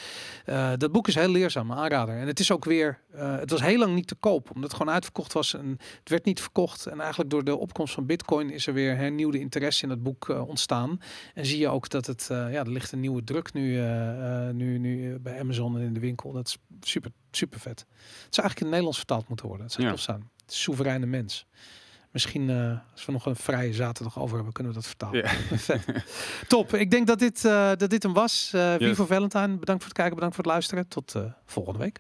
Speaker 1: eh, dat boek is heel leerzaam, aanrader. En het is ook weer, eh, het was heel lang niet te koop, omdat het gewoon uitverkocht was en het werd niet verkocht. En eigenlijk door de opkomst van Bitcoin is er weer hernieuwde interesse in het boek eh, ontstaan. En zie je ook dat het, eh, ja, er ligt een nieuwe druk nu, eh, eh, nu, nu eh, bij Amazon en in de winkel. Dat is super, super vet. Het zou eigenlijk in het Nederlands vertaald moeten worden. Het zou
Speaker 2: Ja.
Speaker 1: tof zijn. Soevereine mens. Misschien eh, als we nog een vrije zaterdag over hebben, kunnen we dat vertalen. Top. Ik denk dat dit, eh, dat dit hem was. Wie
Speaker 2: Yes.
Speaker 1: voor Valentine. Bedankt voor het kijken, bedankt voor het luisteren. Tot volgende week.